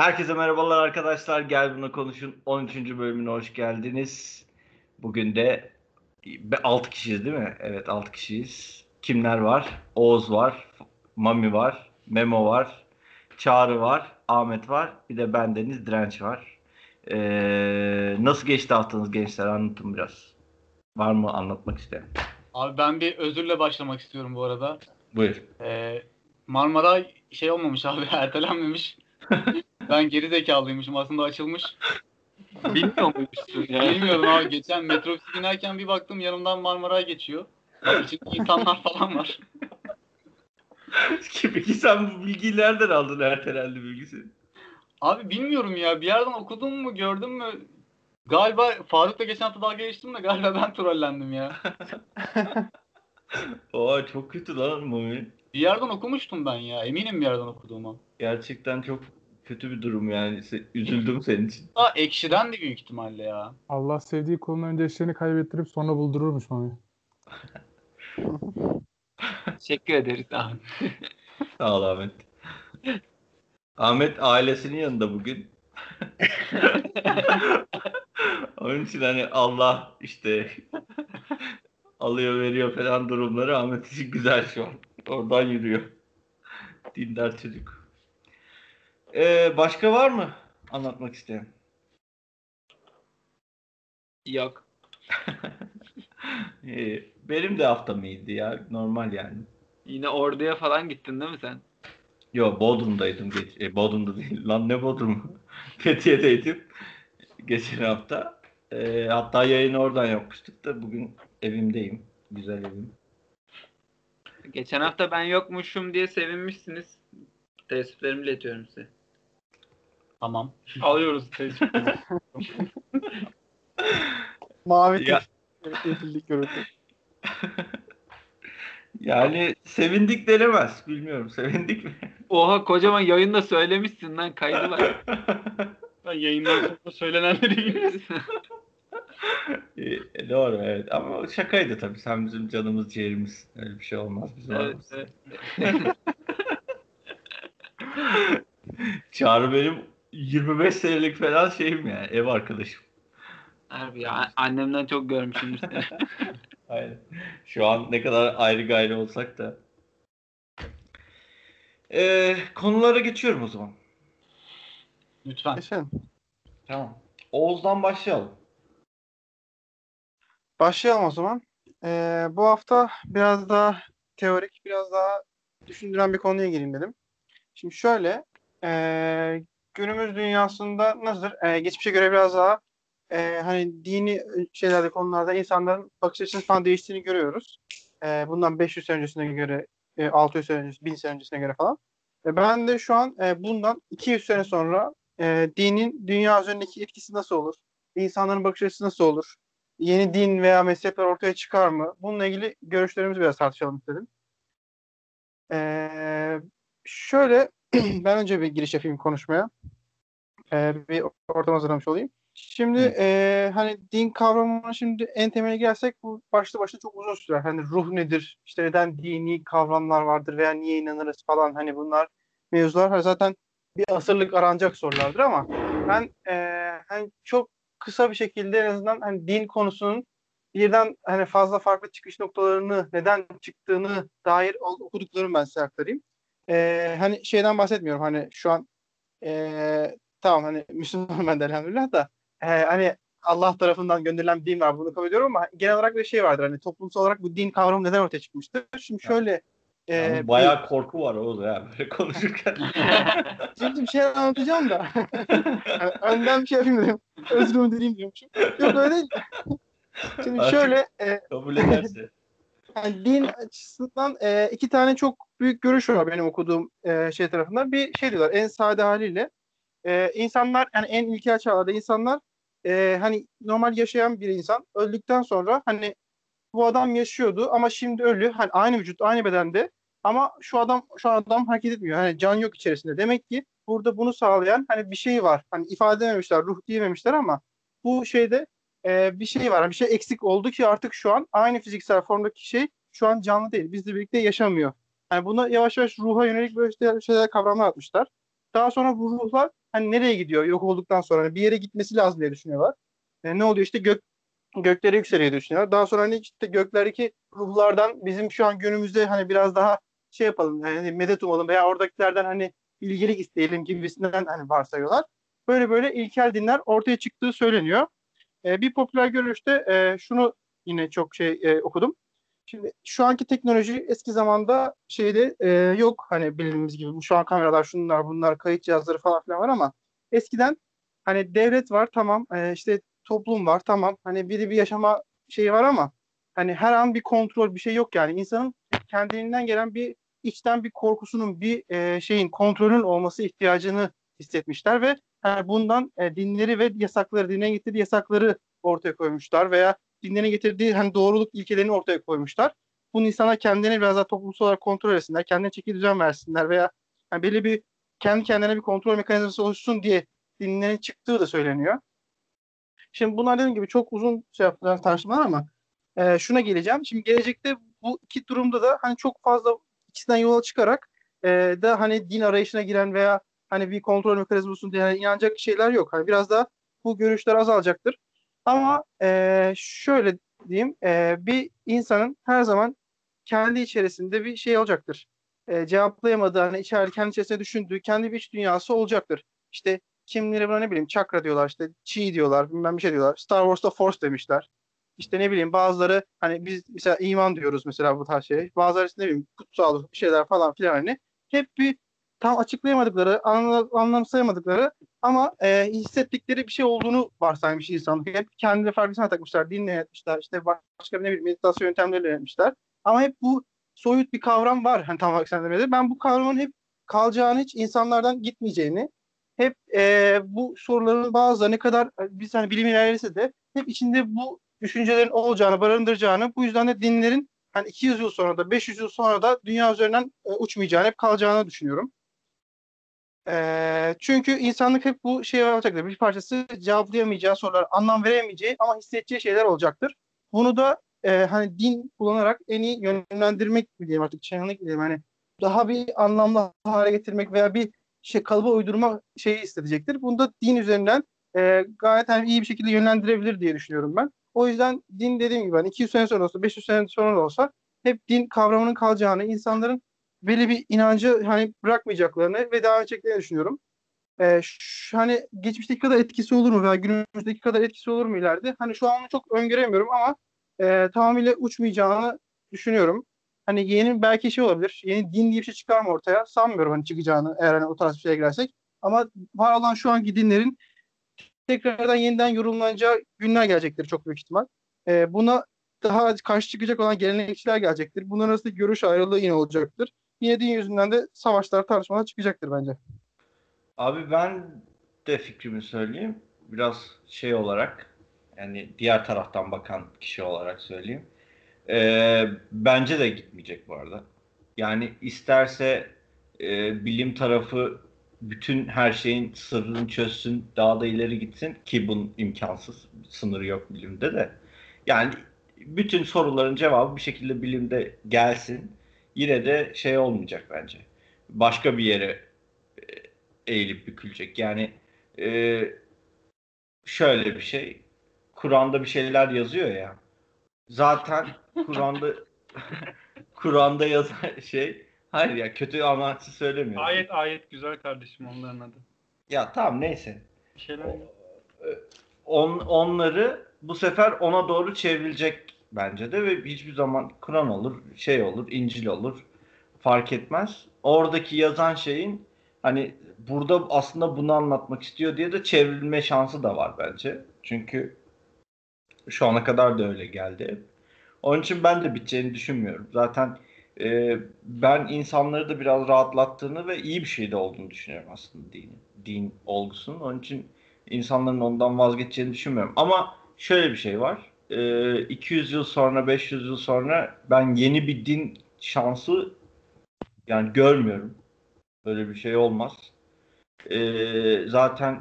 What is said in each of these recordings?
Herkese merhabalar arkadaşlar. Gel buna konuşun. 13. bölümüne hoş geldiniz. Bugün de 6 kişiyiz değil mi? Evet 6 kişiyiz. Kimler var? Oğuz var, Mami var, Memo var, Çağrı var, Ahmet var. Bir de bendeniz Direnç var. Ee, nasıl geçti haftanız gençler? Anlatın biraz. Var mı anlatmak isteyen? Abi ben bir özürle başlamak istiyorum bu arada. Buyur. Ee, Marmara şey olmamış abi ertelenmemiş. ben geri zekalıymışım aslında açılmış. Bilmiyor muymuşsun ya? Bilmiyordum abi geçen metrobüse binerken bir baktım yanımdan Marmara geçiyor. İçinde insanlar falan var. Peki sen bu bilgiyi nereden aldın ertelendi bilgisi? Abi bilmiyorum ya bir yerden okudum mu gördüm mü? Galiba Faruk'la geçen hafta dalga geçtim de galiba ben trollendim ya. Aa çok kötü lan Mami. Bir yerden okumuştum ben ya. Eminim bir yerden okuduğuma. Gerçekten çok kötü bir durum yani. Se- Üzüldüm senin için. Daha ekşiden de büyük ihtimalle ya. Allah sevdiği kulun önce eşlerini kaybettirip sonra buldururmuş Mami. Teşekkür ederiz abi. Sağ ol Ahmet. Ahmet ailesinin yanında bugün. Onun için hani Allah işte alıyor veriyor falan durumları Ahmet için güzel şu an. Oradan yürüyor. Dindar çocuk. Ee, başka var mı anlatmak isteyen? Yok. Benim de haftam iyiydi ya. Normal yani. Yine orduya falan gittin değil mi sen? Yo Bodrum'daydım. Geç, e, Bodrum'da değil. Lan ne Bodrum? Fethiye'deydim. Geçen hafta. E, hatta yayını oradan yapmıştık da bugün evimdeyim. Güzel evim. Geçen hafta ben yokmuşum diye sevinmişsiniz. Teessüflerimi iletiyorum size. Tamam. Alıyoruz teessüfleri. Mavi Ya. yeşillik görüntü. Yani sevindik denemez. Bilmiyorum. Sevindik mi? Oha kocaman yayında söylemişsin lan kaydı var. Ben yayından sonra söylenenleri e, doğru evet. Ama şakaydı tabii. Sen bizim canımız ciğerimiz. Öyle bir şey olmaz bizim evet, evet. Çağrı benim 25 senelik falan şeyim yani. Ev arkadaşım. Harbi ya annemden çok görmüşümdür seni. Aynen. Şu an ne kadar ayrı gayrı olsak da. Ee, konulara geçiyorum o zaman. Lütfen. Geçelim. Tamam. Oğuz'dan başlayalım. Başlayalım o zaman. Ee, bu hafta biraz daha teorik, biraz daha düşündüren bir konuya gireyim dedim. Şimdi şöyle, ee, günümüz dünyasında nasıl? Ee, geçmişe göre biraz daha ee, hani dini şeylerde, konularda insanların bakış açısının falan değiştiğini görüyoruz. Ee, bundan 500 sene öncesine göre, e, 600 sene öncesine, 1000 sene öncesine göre falan. Ve ben de şu an e, bundan 200 sene sonra e, dinin dünya üzerindeki etkisi nasıl olur? İnsanların bakış açısı nasıl olur? yeni din veya mezhepler ortaya çıkar mı? Bununla ilgili görüşlerimizi biraz tartışalım istedim. Ee, şöyle ben önce bir giriş yapayım konuşmaya. Ee, bir ortam hazırlamış olayım. Şimdi e, hani din kavramına şimdi en temele gelsek bu başlı başına çok uzun sürer. Hani ruh nedir? İşte neden dini kavramlar vardır veya niye inanırız falan hani bunlar mevzular hani zaten bir asırlık aranacak sorulardır ama ben e, hani çok kısa bir şekilde en azından hani din konusunun birden hani fazla farklı çıkış noktalarını neden çıktığını dair okuduklarımı ben size aktarayım. Ee, hani şeyden bahsetmiyorum hani şu an ee, tamam hani Müslüman ben de elhamdülillah da ee, hani Allah tarafından gönderilen bir din var bunu kabul ediyorum ama genel olarak bir şey vardır hani toplumsal olarak bu din kavramı neden ortaya çıkmıştır? Şimdi şöyle ee, Yani bayağı korku var Oğuz ya böyle konuşurken. Şimdi bir şey anlatacağım da. yani önden bir şey yapayım dedim. Özrümü dileyim diyormuşum. Yok öyle değil. Şimdi Artık- şöyle e, Kabul ederse. Yani din açısından e, iki tane çok büyük görüş var benim okuduğum e, şey tarafından. Bir şey diyorlar en sade haliyle e, insanlar yani en ilkel çağlarda insanlar e, hani normal yaşayan bir insan öldükten sonra hani bu adam yaşıyordu ama şimdi ölü. Hani aynı vücut, aynı bedende ama şu adam şu adam hareket etmiyor. Hani can yok içerisinde. Demek ki burada bunu sağlayan hani bir şey var. Hani ifade edememişler, ruh diyememişler ama bu şeyde e, bir şey var. Bir şey eksik oldu ki artık şu an aynı fiziksel formdaki şey şu an canlı değil. Bizle birlikte yaşamıyor. Yani buna yavaş yavaş ruha yönelik böyle şeyler, kavramlar atmışlar. Daha sonra bu ruhlar hani nereye gidiyor yok olduktan sonra hani bir yere gitmesi lazım diye düşünüyorlar. E, ne oluyor işte gök göklere yükseliyor düşünüyorlar. Daha sonra hani işte göklerdeki ruhlardan bizim şu an günümüzde hani biraz daha şey yapalım yani medet umalım veya oradakilerden hani bilgelik isteyelim gibisinden hani varsayıyorlar. Böyle böyle ilkel dinler ortaya çıktığı söyleniyor. E, bir popüler görüşte e, şunu yine çok şey e, okudum. Şimdi şu anki teknoloji eski zamanda şeyde e, yok. Hani bildiğimiz gibi şu an kameralar şunlar bunlar kayıt cihazları falan filan var ama eskiden hani devlet var tamam e, işte toplum var tamam. Hani biri bir yaşama şeyi var ama hani her an bir kontrol bir şey yok yani. İnsanın kendiliğinden gelen bir içten bir korkusunun bir e, şeyin kontrolün olması ihtiyacını hissetmişler ve hani bundan e, dinleri ve yasakları dine getirdiği yasakları ortaya koymuşlar veya dinlerin getirdiği hani doğruluk ilkelerini ortaya koymuşlar. Bunu insanlar kendilerini biraz daha toplumsal olarak kontrol etsinler, kendine çeki düzen versinler veya yani belli bir kendi kendine bir kontrol mekanizması oluşsun diye dinlerin çıktığı da söyleniyor. Şimdi bunlar dediğim gibi çok uzun şey yapılan tartışmalar ama e, şuna geleceğim. Şimdi gelecekte bu iki durumda da hani çok fazla ikisinden yola çıkarak e, da hani din arayışına giren veya hani bir kontrol mekanizması diye yani inanacak şeyler yok. Hani biraz daha bu görüşler azalacaktır. Ama e, şöyle diyeyim, e, bir insanın her zaman kendi içerisinde bir şey olacaktır. E, cevaplayamadığı, hani içeride kendi içerisinde düşündüğü, kendi bir iç dünyası olacaktır. İşte kimleri buna ne bileyim çakra diyorlar, işte chi diyorlar, bilmem bir şey diyorlar. Star Wars'ta Force demişler. İşte ne bileyim bazıları hani biz mesela iman diyoruz mesela bu tarz şey. Bazıları işte ne bileyim kutsal şeyler falan filan hani. Hep bir tam açıklayamadıkları, anla, anlamsayamadıkları ama e, hissettikleri bir şey olduğunu varsaymış insan. Hep kendine farkına takmışlar, dinle etmişler, işte başka ne bileyim meditasyon yöntemleri etmişler. Ama hep bu soyut bir kavram var hani tam olarak demedi. Ben bu kavramın hep kalacağını hiç insanlardan gitmeyeceğini, hep e, bu soruların bazıları ne kadar e, biz hani bilim ilerlese de hep içinde bu düşüncelerin olacağını, barındıracağını, bu yüzden de dinlerin hani 200 yıl sonra da 500 yıl sonra da dünya üzerinden e, uçmayacağını, hep kalacağını düşünüyorum. Çünkü insanlık hep bu şey olacaktır. Bir parçası cevaplayamayacağı sorular, anlam veremeyeceği ama hissedeceği şeyler olacaktır. Bunu da e, hani din kullanarak en iyi yönlendirmek mi diyeyim artık, çayınlık diyeyim hani daha bir anlamlı hale getirmek veya bir şey kalıba uydurma şeyi isteyecektir. Bunu da din üzerinden e, gayet hani iyi bir şekilde yönlendirebilir diye düşünüyorum ben. O yüzden din dediğim gibi hani 200 sene sonra olsa 500 sene sonra olsa hep din kavramının kalacağını, insanların belli bir inancı hani bırakmayacaklarını ve devam edeceklerini düşünüyorum. Ee, şu, hani geçmişteki kadar etkisi olur mu veya günümüzdeki kadar etkisi olur mu ileride? Hani şu an çok öngöremiyorum ama e, tamamıyla uçmayacağını düşünüyorum. Hani yeni belki şey olabilir. Yeni din diye bir şey çıkar mı ortaya? Sanmıyorum hani çıkacağını eğer hani o tarz bir şeye girersek. Ama var olan şu anki dinlerin tekrardan yeniden yorumlanacağı günler gelecektir çok büyük ihtimal. E, buna daha karşı çıkacak olan gelenekçiler gelecektir. Bunların arasında görüş ayrılığı yine olacaktır. Yine din yüzünden de savaşlar, tartışmalar çıkacaktır bence. Abi ben de fikrimi söyleyeyim. Biraz şey olarak yani diğer taraftan bakan kişi olarak söyleyeyim. Ee, bence de gitmeyecek bu arada. Yani isterse e, bilim tarafı bütün her şeyin sırrını çözsün, daha da ileri gitsin ki bunun imkansız. Sınırı yok bilimde de. Yani bütün soruların cevabı bir şekilde bilimde gelsin. Yine de şey olmayacak bence. Başka bir yere e, eğilip bükülecek. Yani e, şöyle bir şey. Kur'an'da bir şeyler yazıyor ya. Zaten Kur'an'da Kur'an'da yazan şey Hayır ya kötü amaçlı söylemiyorum. Ayet ayet güzel kardeşim onların adı. Ya tamam neyse. Bir şeyler yok. On, onları bu sefer ona doğru çevrilecek bence de ve hiçbir zaman Kur'an olur, şey olur, İncil olur fark etmez. Oradaki yazan şeyin hani burada aslında bunu anlatmak istiyor diye de çevrilme şansı da var bence. Çünkü şu ana kadar da öyle geldi. Onun için ben de biteceğini düşünmüyorum. Zaten e, ben insanları da biraz rahatlattığını ve iyi bir şey de olduğunu düşünüyorum aslında din, din olgusunun. Onun için insanların ondan vazgeçeceğini düşünmüyorum. Ama şöyle bir şey var. E, 200 yıl sonra, 500 yıl sonra ben yeni bir din şansı yani görmüyorum. Böyle bir şey olmaz. E, zaten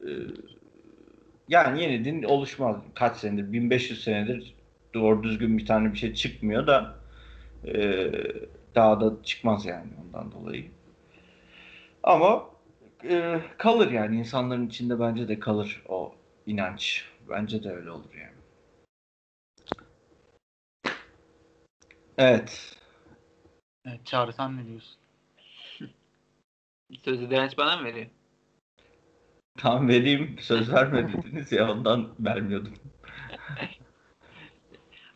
e, yani yeni din oluşmaz. Kaç senedir? 1500 senedir doğru düzgün bir tane bir şey çıkmıyor da e, daha da çıkmaz yani ondan dolayı. Ama e, kalır yani insanların içinde bence de kalır o inanç. Bence de öyle olur yani. Evet. Evet, Çağrı sen ne diyorsun? Sözü direnç bana mı veriyor? Tam vereyim söz verme dediniz ya ondan vermiyordum.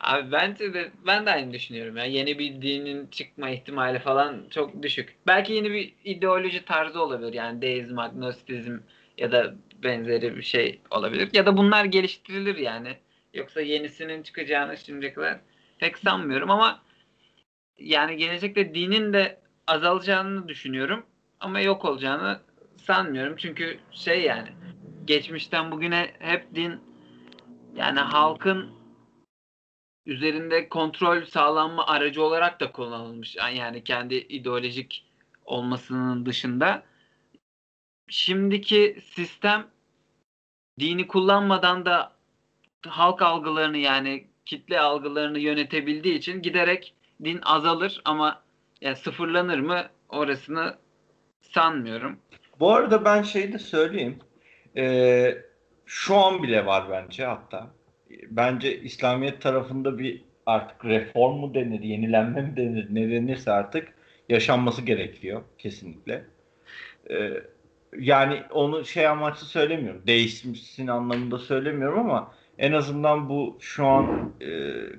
Abi bence de ben de aynı düşünüyorum ya. Yeni bir dinin çıkma ihtimali falan çok düşük. Belki yeni bir ideoloji tarzı olabilir. Yani deizm, agnostizm ya da benzeri bir şey olabilir. Ya da bunlar geliştirilir yani. Yoksa yenisinin çıkacağını şimdiye kadar pek sanmıyorum ama yani gelecekte dinin de azalacağını düşünüyorum ama yok olacağını sanmıyorum. Çünkü şey yani geçmişten bugüne hep din yani halkın üzerinde kontrol sağlanma aracı olarak da kullanılmış. Yani kendi ideolojik olmasının dışında. Şimdiki sistem dini kullanmadan da halk algılarını yani kitle algılarını yönetebildiği için giderek din azalır ama yani sıfırlanır mı orasını sanmıyorum. Bu arada ben şey de söyleyeyim. Ee, şu an bile var bence hatta. Bence İslamiyet tarafında bir artık reform mu denir, yenilenme mi denir, ne denirse artık yaşanması gerekiyor kesinlikle. Ee, yani onu şey amaçlı söylemiyorum. Değişsin anlamında söylemiyorum ama en azından bu şu an e,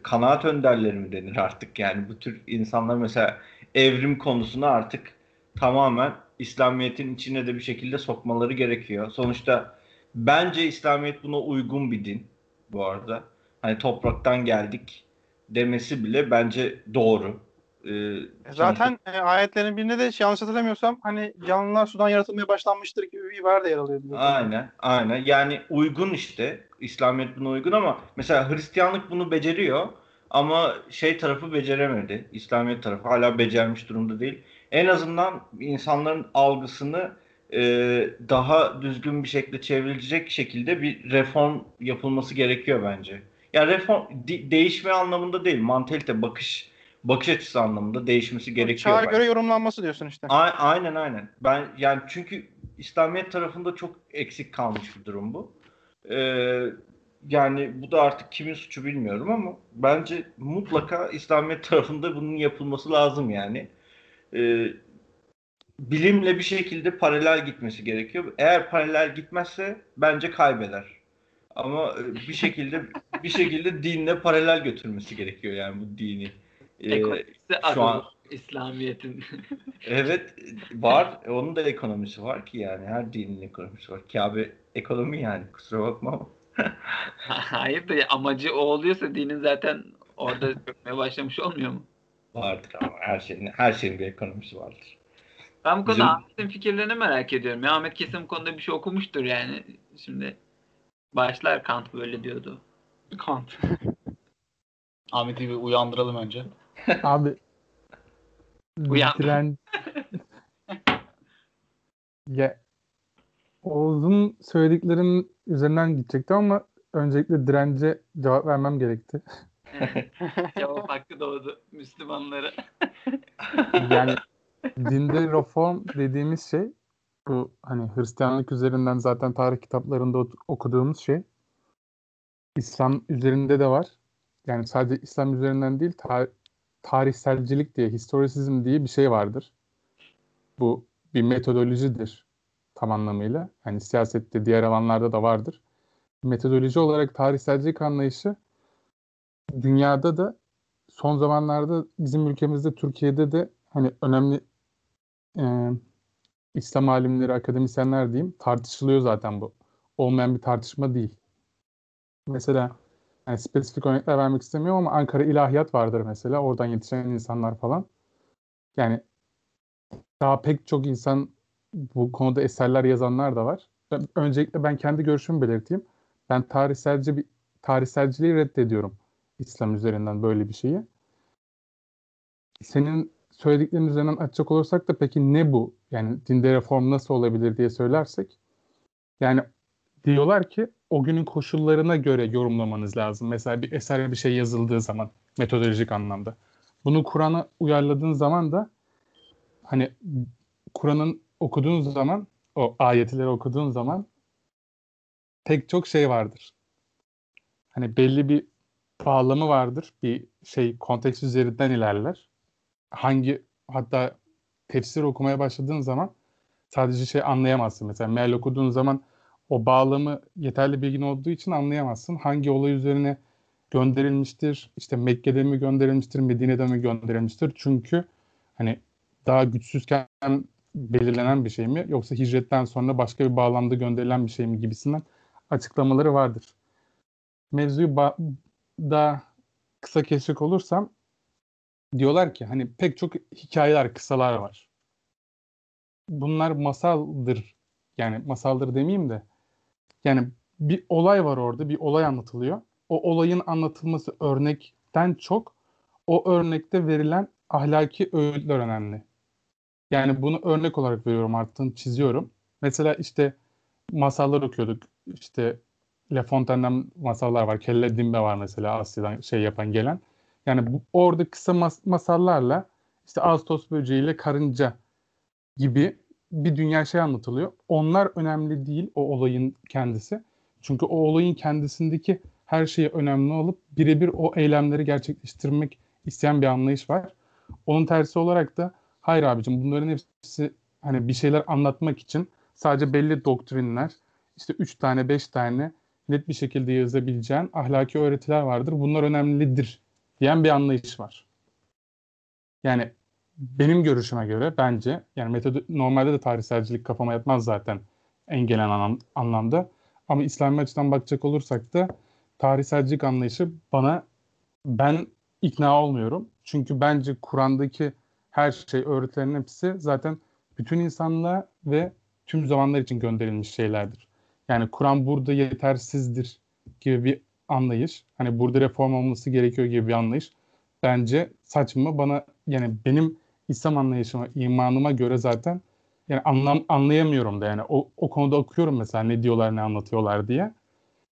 kanaat önderleri mi denir artık yani bu tür insanlar mesela evrim konusunu artık tamamen İslamiyet'in içine de bir şekilde sokmaları gerekiyor. Sonuçta bence İslamiyet buna uygun bir din bu arada. Hani topraktan geldik demesi bile bence doğru. Ee, Zaten e, ayetlerin birinde de yanlış hatırlamıyorsam hani canlılar sudan yaratılmaya başlanmıştır gibi bir ibare de yer alıyor. Aynen, aynen. Yani uygun işte. İslamiyet buna uygun ama mesela Hristiyanlık bunu beceriyor ama şey tarafı beceremedi. İslamiyet tarafı hala becermiş durumda değil. En azından insanların algısını e, daha düzgün bir şekilde çevrilecek şekilde bir reform yapılması gerekiyor bence. Yani reform de- değişme anlamında değil, mantalite, bakış bakış açısı anlamında değişmesi gerekiyor. Çağa göre yorumlanması diyorsun işte. A- aynen aynen. Ben yani çünkü İslamiyet tarafında çok eksik kalmış bir durum bu. Ee, yani bu da artık kimin suçu bilmiyorum ama bence mutlaka İslamiyet tarafında bunun yapılması lazım yani. Ee, bilimle bir şekilde paralel gitmesi gerekiyor. Eğer paralel gitmezse bence kaybeder. Ama e, bir şekilde bir şekilde dinle paralel götürmesi gerekiyor yani bu dini. Ee, Ekonomisi şu an- İslamiyet'in. Evet var. Onun da ekonomisi var ki yani. Her dinin ekonomisi var. Kabe ekonomi yani. Kusura bakma ama. Hayır da amacı o oluyorsa dinin zaten orada çökmeye başlamış olmuyor mu? Vardır ama her şeyin her şeyin bir ekonomisi vardır. Ben bu konuda Bizim- Ahmet'in fikirlerini merak ediyorum. Ya Ahmet kesin bu konuda bir şey okumuştur yani. Şimdi başlar Kant böyle diyordu. Kant. Ahmet'i bir uyandıralım önce. Abi Uyan. diren... ya Oğuz'un söylediklerinin üzerinden gidecektim ama öncelikle dirence cevap vermem gerekti. Cevap hakkı doğdu Müslümanlara. Yani dinde reform dediğimiz şey bu hani Hristiyanlık üzerinden zaten tarih kitaplarında okuduğumuz şey İslam üzerinde de var. Yani sadece İslam üzerinden değil tar- tarihselcilik diye, historisizm diye bir şey vardır. Bu bir metodolojidir tam anlamıyla. Yani siyasette diğer alanlarda da vardır. Metodoloji olarak tarihselcilik anlayışı dünyada da son zamanlarda bizim ülkemizde Türkiye'de de hani önemli e, İslam alimleri, akademisyenler diyeyim tartışılıyor zaten bu. Olmayan bir tartışma değil. Mesela yani spesifik örnekler vermek istemiyorum ama Ankara İlahiyat vardır mesela. Oradan yetişen insanlar falan. Yani daha pek çok insan bu konuda eserler yazanlar da var. Öncelikle ben kendi görüşümü belirteyim. Ben tarihselci bir tarihselciliği reddediyorum. İslam üzerinden böyle bir şeyi. Senin söylediklerin üzerinden açacak olursak da peki ne bu? Yani dinde reform nasıl olabilir diye söylersek. Yani diyorlar ki o günün koşullarına göre yorumlamanız lazım. Mesela bir eser bir şey yazıldığı zaman metodolojik anlamda. Bunu Kur'an'a uyarladığın zaman da hani Kur'an'ın okuduğun zaman o ayetleri okuduğun zaman pek çok şey vardır. Hani belli bir bağlamı vardır. Bir şey konteks üzerinden ilerler. Hangi hatta tefsir okumaya başladığın zaman sadece şey anlayamazsın. Mesela meal okuduğun zaman o bağlamı yeterli bilgin olduğu için anlayamazsın. Hangi olay üzerine gönderilmiştir? İşte Mekke'de mi gönderilmiştir, Medine'de mi gönderilmiştir? Çünkü hani daha güçsüzken belirlenen bir şey mi yoksa hicretten sonra başka bir bağlamda gönderilen bir şey mi gibisinden açıklamaları vardır. Mevzuyu daha kısa kesecek olursam diyorlar ki hani pek çok hikayeler, kısalar var. Bunlar masaldır. Yani masaldır demeyeyim de yani bir olay var orada, bir olay anlatılıyor. O olayın anlatılması örnekten çok o örnekte verilen ahlaki öğütler önemli. Yani bunu örnek olarak veriyorum artık çiziyorum. Mesela işte masallar okuyorduk. İşte La Fontaine'den masallar var. Kelle Dimbe var mesela Asya'dan şey yapan gelen. Yani bu, orada kısa mas- masallarla işte Ağustos böceğiyle karınca gibi bir dünya şey anlatılıyor. Onlar önemli değil o olayın kendisi. Çünkü o olayın kendisindeki her şeyi önemli olup birebir o eylemleri gerçekleştirmek isteyen bir anlayış var. Onun tersi olarak da hayır abicim bunların hepsi hani bir şeyler anlatmak için sadece belli doktrinler işte 3 tane 5 tane net bir şekilde yazabileceğin ahlaki öğretiler vardır. Bunlar önemlidir diyen bir anlayış var. Yani benim görüşüme göre bence yani metodu normalde de tarihselcilik kafama yatmaz zaten en gelen anlam, anlamda. Ama İslami açıdan bakacak olursak da tarihselcilik anlayışı bana ben ikna olmuyorum. Çünkü bence Kur'an'daki her şey, öğretilerin hepsi zaten bütün insanlığa ve tüm zamanlar için gönderilmiş şeylerdir. Yani Kur'an burada yetersizdir gibi bir anlayış. Hani burada reform olması gerekiyor gibi bir anlayış. Bence saçma. Bana yani benim İslam anlayışıma, imanıma göre zaten yani anlam anlayamıyorum da yani o, o konuda okuyorum mesela ne diyorlar ne anlatıyorlar diye.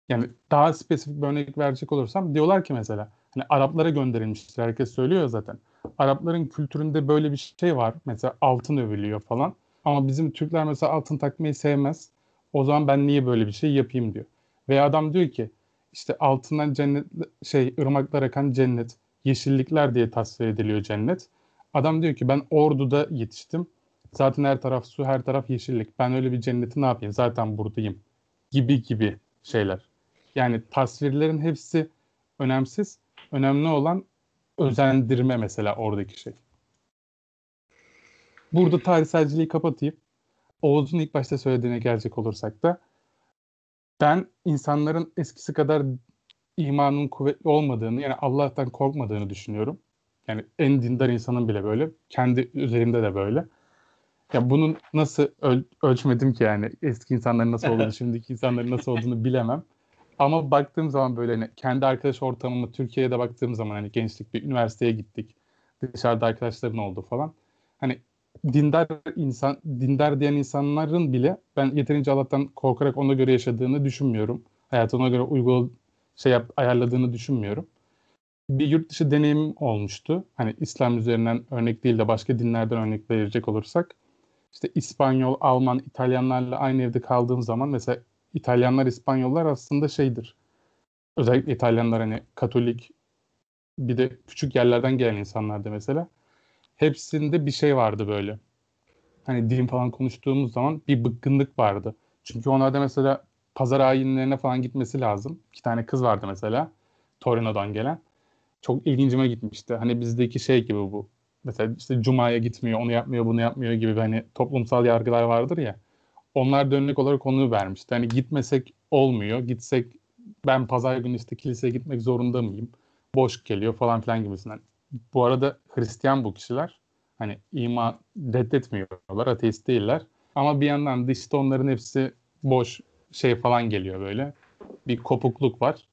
Yani daha spesifik bir örnek verecek olursam diyorlar ki mesela hani Araplara gönderilmiştir. Herkes söylüyor zaten. Arapların kültüründe böyle bir şey var. Mesela altın övülüyor falan. Ama bizim Türkler mesela altın takmayı sevmez. O zaman ben niye böyle bir şey yapayım diyor. Veya adam diyor ki işte altından cennet şey ırmaklar akan cennet, yeşillikler diye tasvir ediliyor cennet. Adam diyor ki ben Ordu'da yetiştim. Zaten her taraf su, her taraf yeşillik. Ben öyle bir cenneti ne yapayım? Zaten buradayım. Gibi gibi şeyler. Yani tasvirlerin hepsi önemsiz. Önemli olan özendirme mesela oradaki şey. Burada tarihselciliği kapatayım. Oğuz'un ilk başta söylediğine gelecek olursak da ben insanların eskisi kadar imanın kuvvetli olmadığını yani Allah'tan korkmadığını düşünüyorum. Yani en dindar insanın bile böyle. Kendi üzerimde de böyle. Ya bunun nasıl öl- ölçmedim ki yani eski insanların nasıl olduğunu, şimdiki insanların nasıl olduğunu bilemem. Ama baktığım zaman böyle hani kendi arkadaş ortamıma Türkiye'de baktığım zaman hani gençlik bir üniversiteye gittik. Dışarıda arkadaşların oldu falan. Hani dindar insan dindar diyen insanların bile ben yeterince Allah'tan korkarak ona göre yaşadığını düşünmüyorum. Hayatına göre uygun şey yap, ayarladığını düşünmüyorum. Bir yurt dışı deneyim olmuştu. Hani İslam üzerinden örnek değil de başka dinlerden örnek verecek olursak. İşte İspanyol, Alman, İtalyanlarla aynı evde kaldığım zaman mesela İtalyanlar, İspanyollar aslında şeydir. Özellikle İtalyanlar hani Katolik bir de küçük yerlerden gelen insanlardı mesela. Hepsinde bir şey vardı böyle. Hani din falan konuştuğumuz zaman bir bıkkınlık vardı. Çünkü onlarda mesela pazar ayinlerine falan gitmesi lazım. İki tane kız vardı mesela. Torino'dan gelen. Çok ilgincime gitmişti. Hani bizdeki şey gibi bu. Mesela işte Cuma'ya gitmiyor, onu yapmıyor, bunu yapmıyor gibi hani toplumsal yargılar vardır ya. Onlar da olarak onu vermişti. Hani gitmesek olmuyor. Gitsek ben pazar günü işte kiliseye gitmek zorunda mıyım? Boş geliyor falan filan gibisinden. Bu arada Hristiyan bu kişiler. Hani iman reddetmiyorlar, ateist değiller. Ama bir yandan da işte onların hepsi boş şey falan geliyor böyle. Bir kopukluk var.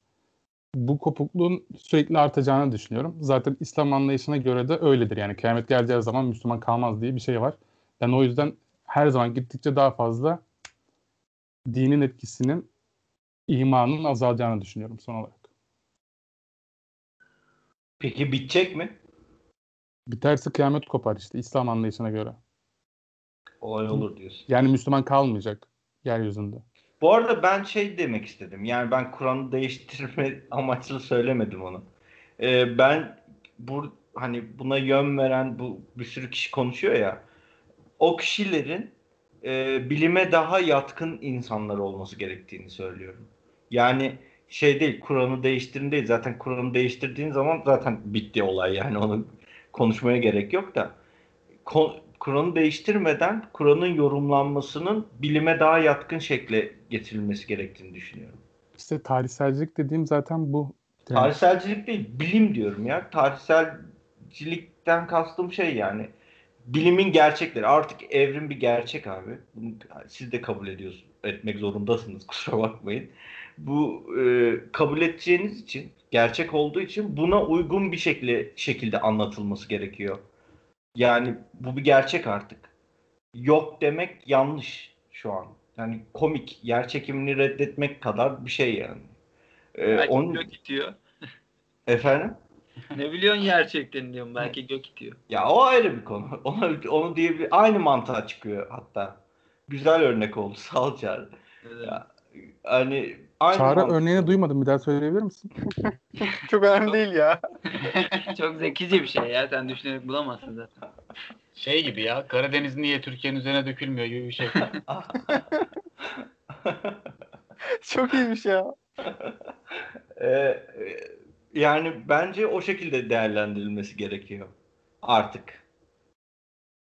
Bu kopukluğun sürekli artacağını düşünüyorum. Zaten İslam anlayışına göre de öyledir. Yani kıyamet geleceği zaman Müslüman kalmaz diye bir şey var. Ben o yüzden her zaman gittikçe daha fazla dinin etkisinin imanın azalacağını düşünüyorum son olarak. Peki bitecek mi? Biterse kıyamet kopar işte İslam anlayışına göre. olay olur diyorsun. Yani Müslüman kalmayacak yeryüzünde. Bu arada ben şey demek istedim. Yani ben Kur'an'ı değiştirme amaçlı söylemedim onu. Ee, ben bu hani buna yön veren bu bir sürü kişi konuşuyor ya. O kişilerin e, bilime daha yatkın insanlar olması gerektiğini söylüyorum. Yani şey değil Kur'an'ı değiştirin değil. Zaten Kur'an'ı değiştirdiğin zaman zaten bitti olay yani onu konuşmaya gerek yok da. Ko- Kur'an'ı değiştirmeden Kur'an'ın yorumlanmasının bilime daha yatkın şekle getirilmesi gerektiğini düşünüyorum. İşte tarihselcilik dediğim zaten bu. Yani Tarihselcilik değil, bilim diyorum ya. Tarihselcilikten kastım şey yani. Bilimin gerçekleri. Artık evrim bir gerçek abi. Bunu siz de kabul ediyorsunuz. Etmek zorundasınız. Kusura bakmayın. Bu e, kabul edeceğiniz için, gerçek olduğu için buna uygun bir şekilde şekilde anlatılması gerekiyor. Yani bu bir gerçek artık. Yok demek yanlış şu an. Yani komik, yer çekimini reddetmek kadar bir şey yani. Ee, Belki onun... gök itiyor. Efendim? ne biliyorsun gerçekten diyorum. Belki gök itiyor. Ya o ayrı bir konu. Onu, onu diyebilir. Aynı mantığa çıkıyor hatta. Güzel örnek oldu. Sağ ol Çağrı. Evet. Ya, Hani aynı Çağrı mantık. örneğini duymadım. Bir daha söyleyebilir misin? Çok önemli değil ya. Çok zekice bir şey ya. Sen düşünerek bulamazsın zaten. Şey gibi ya Karadeniz niye Türkiye'nin üzerine dökülmüyor gibi bir şey. Çok iyiymiş ya. Ee, e, yani bence o şekilde değerlendirilmesi gerekiyor. Artık.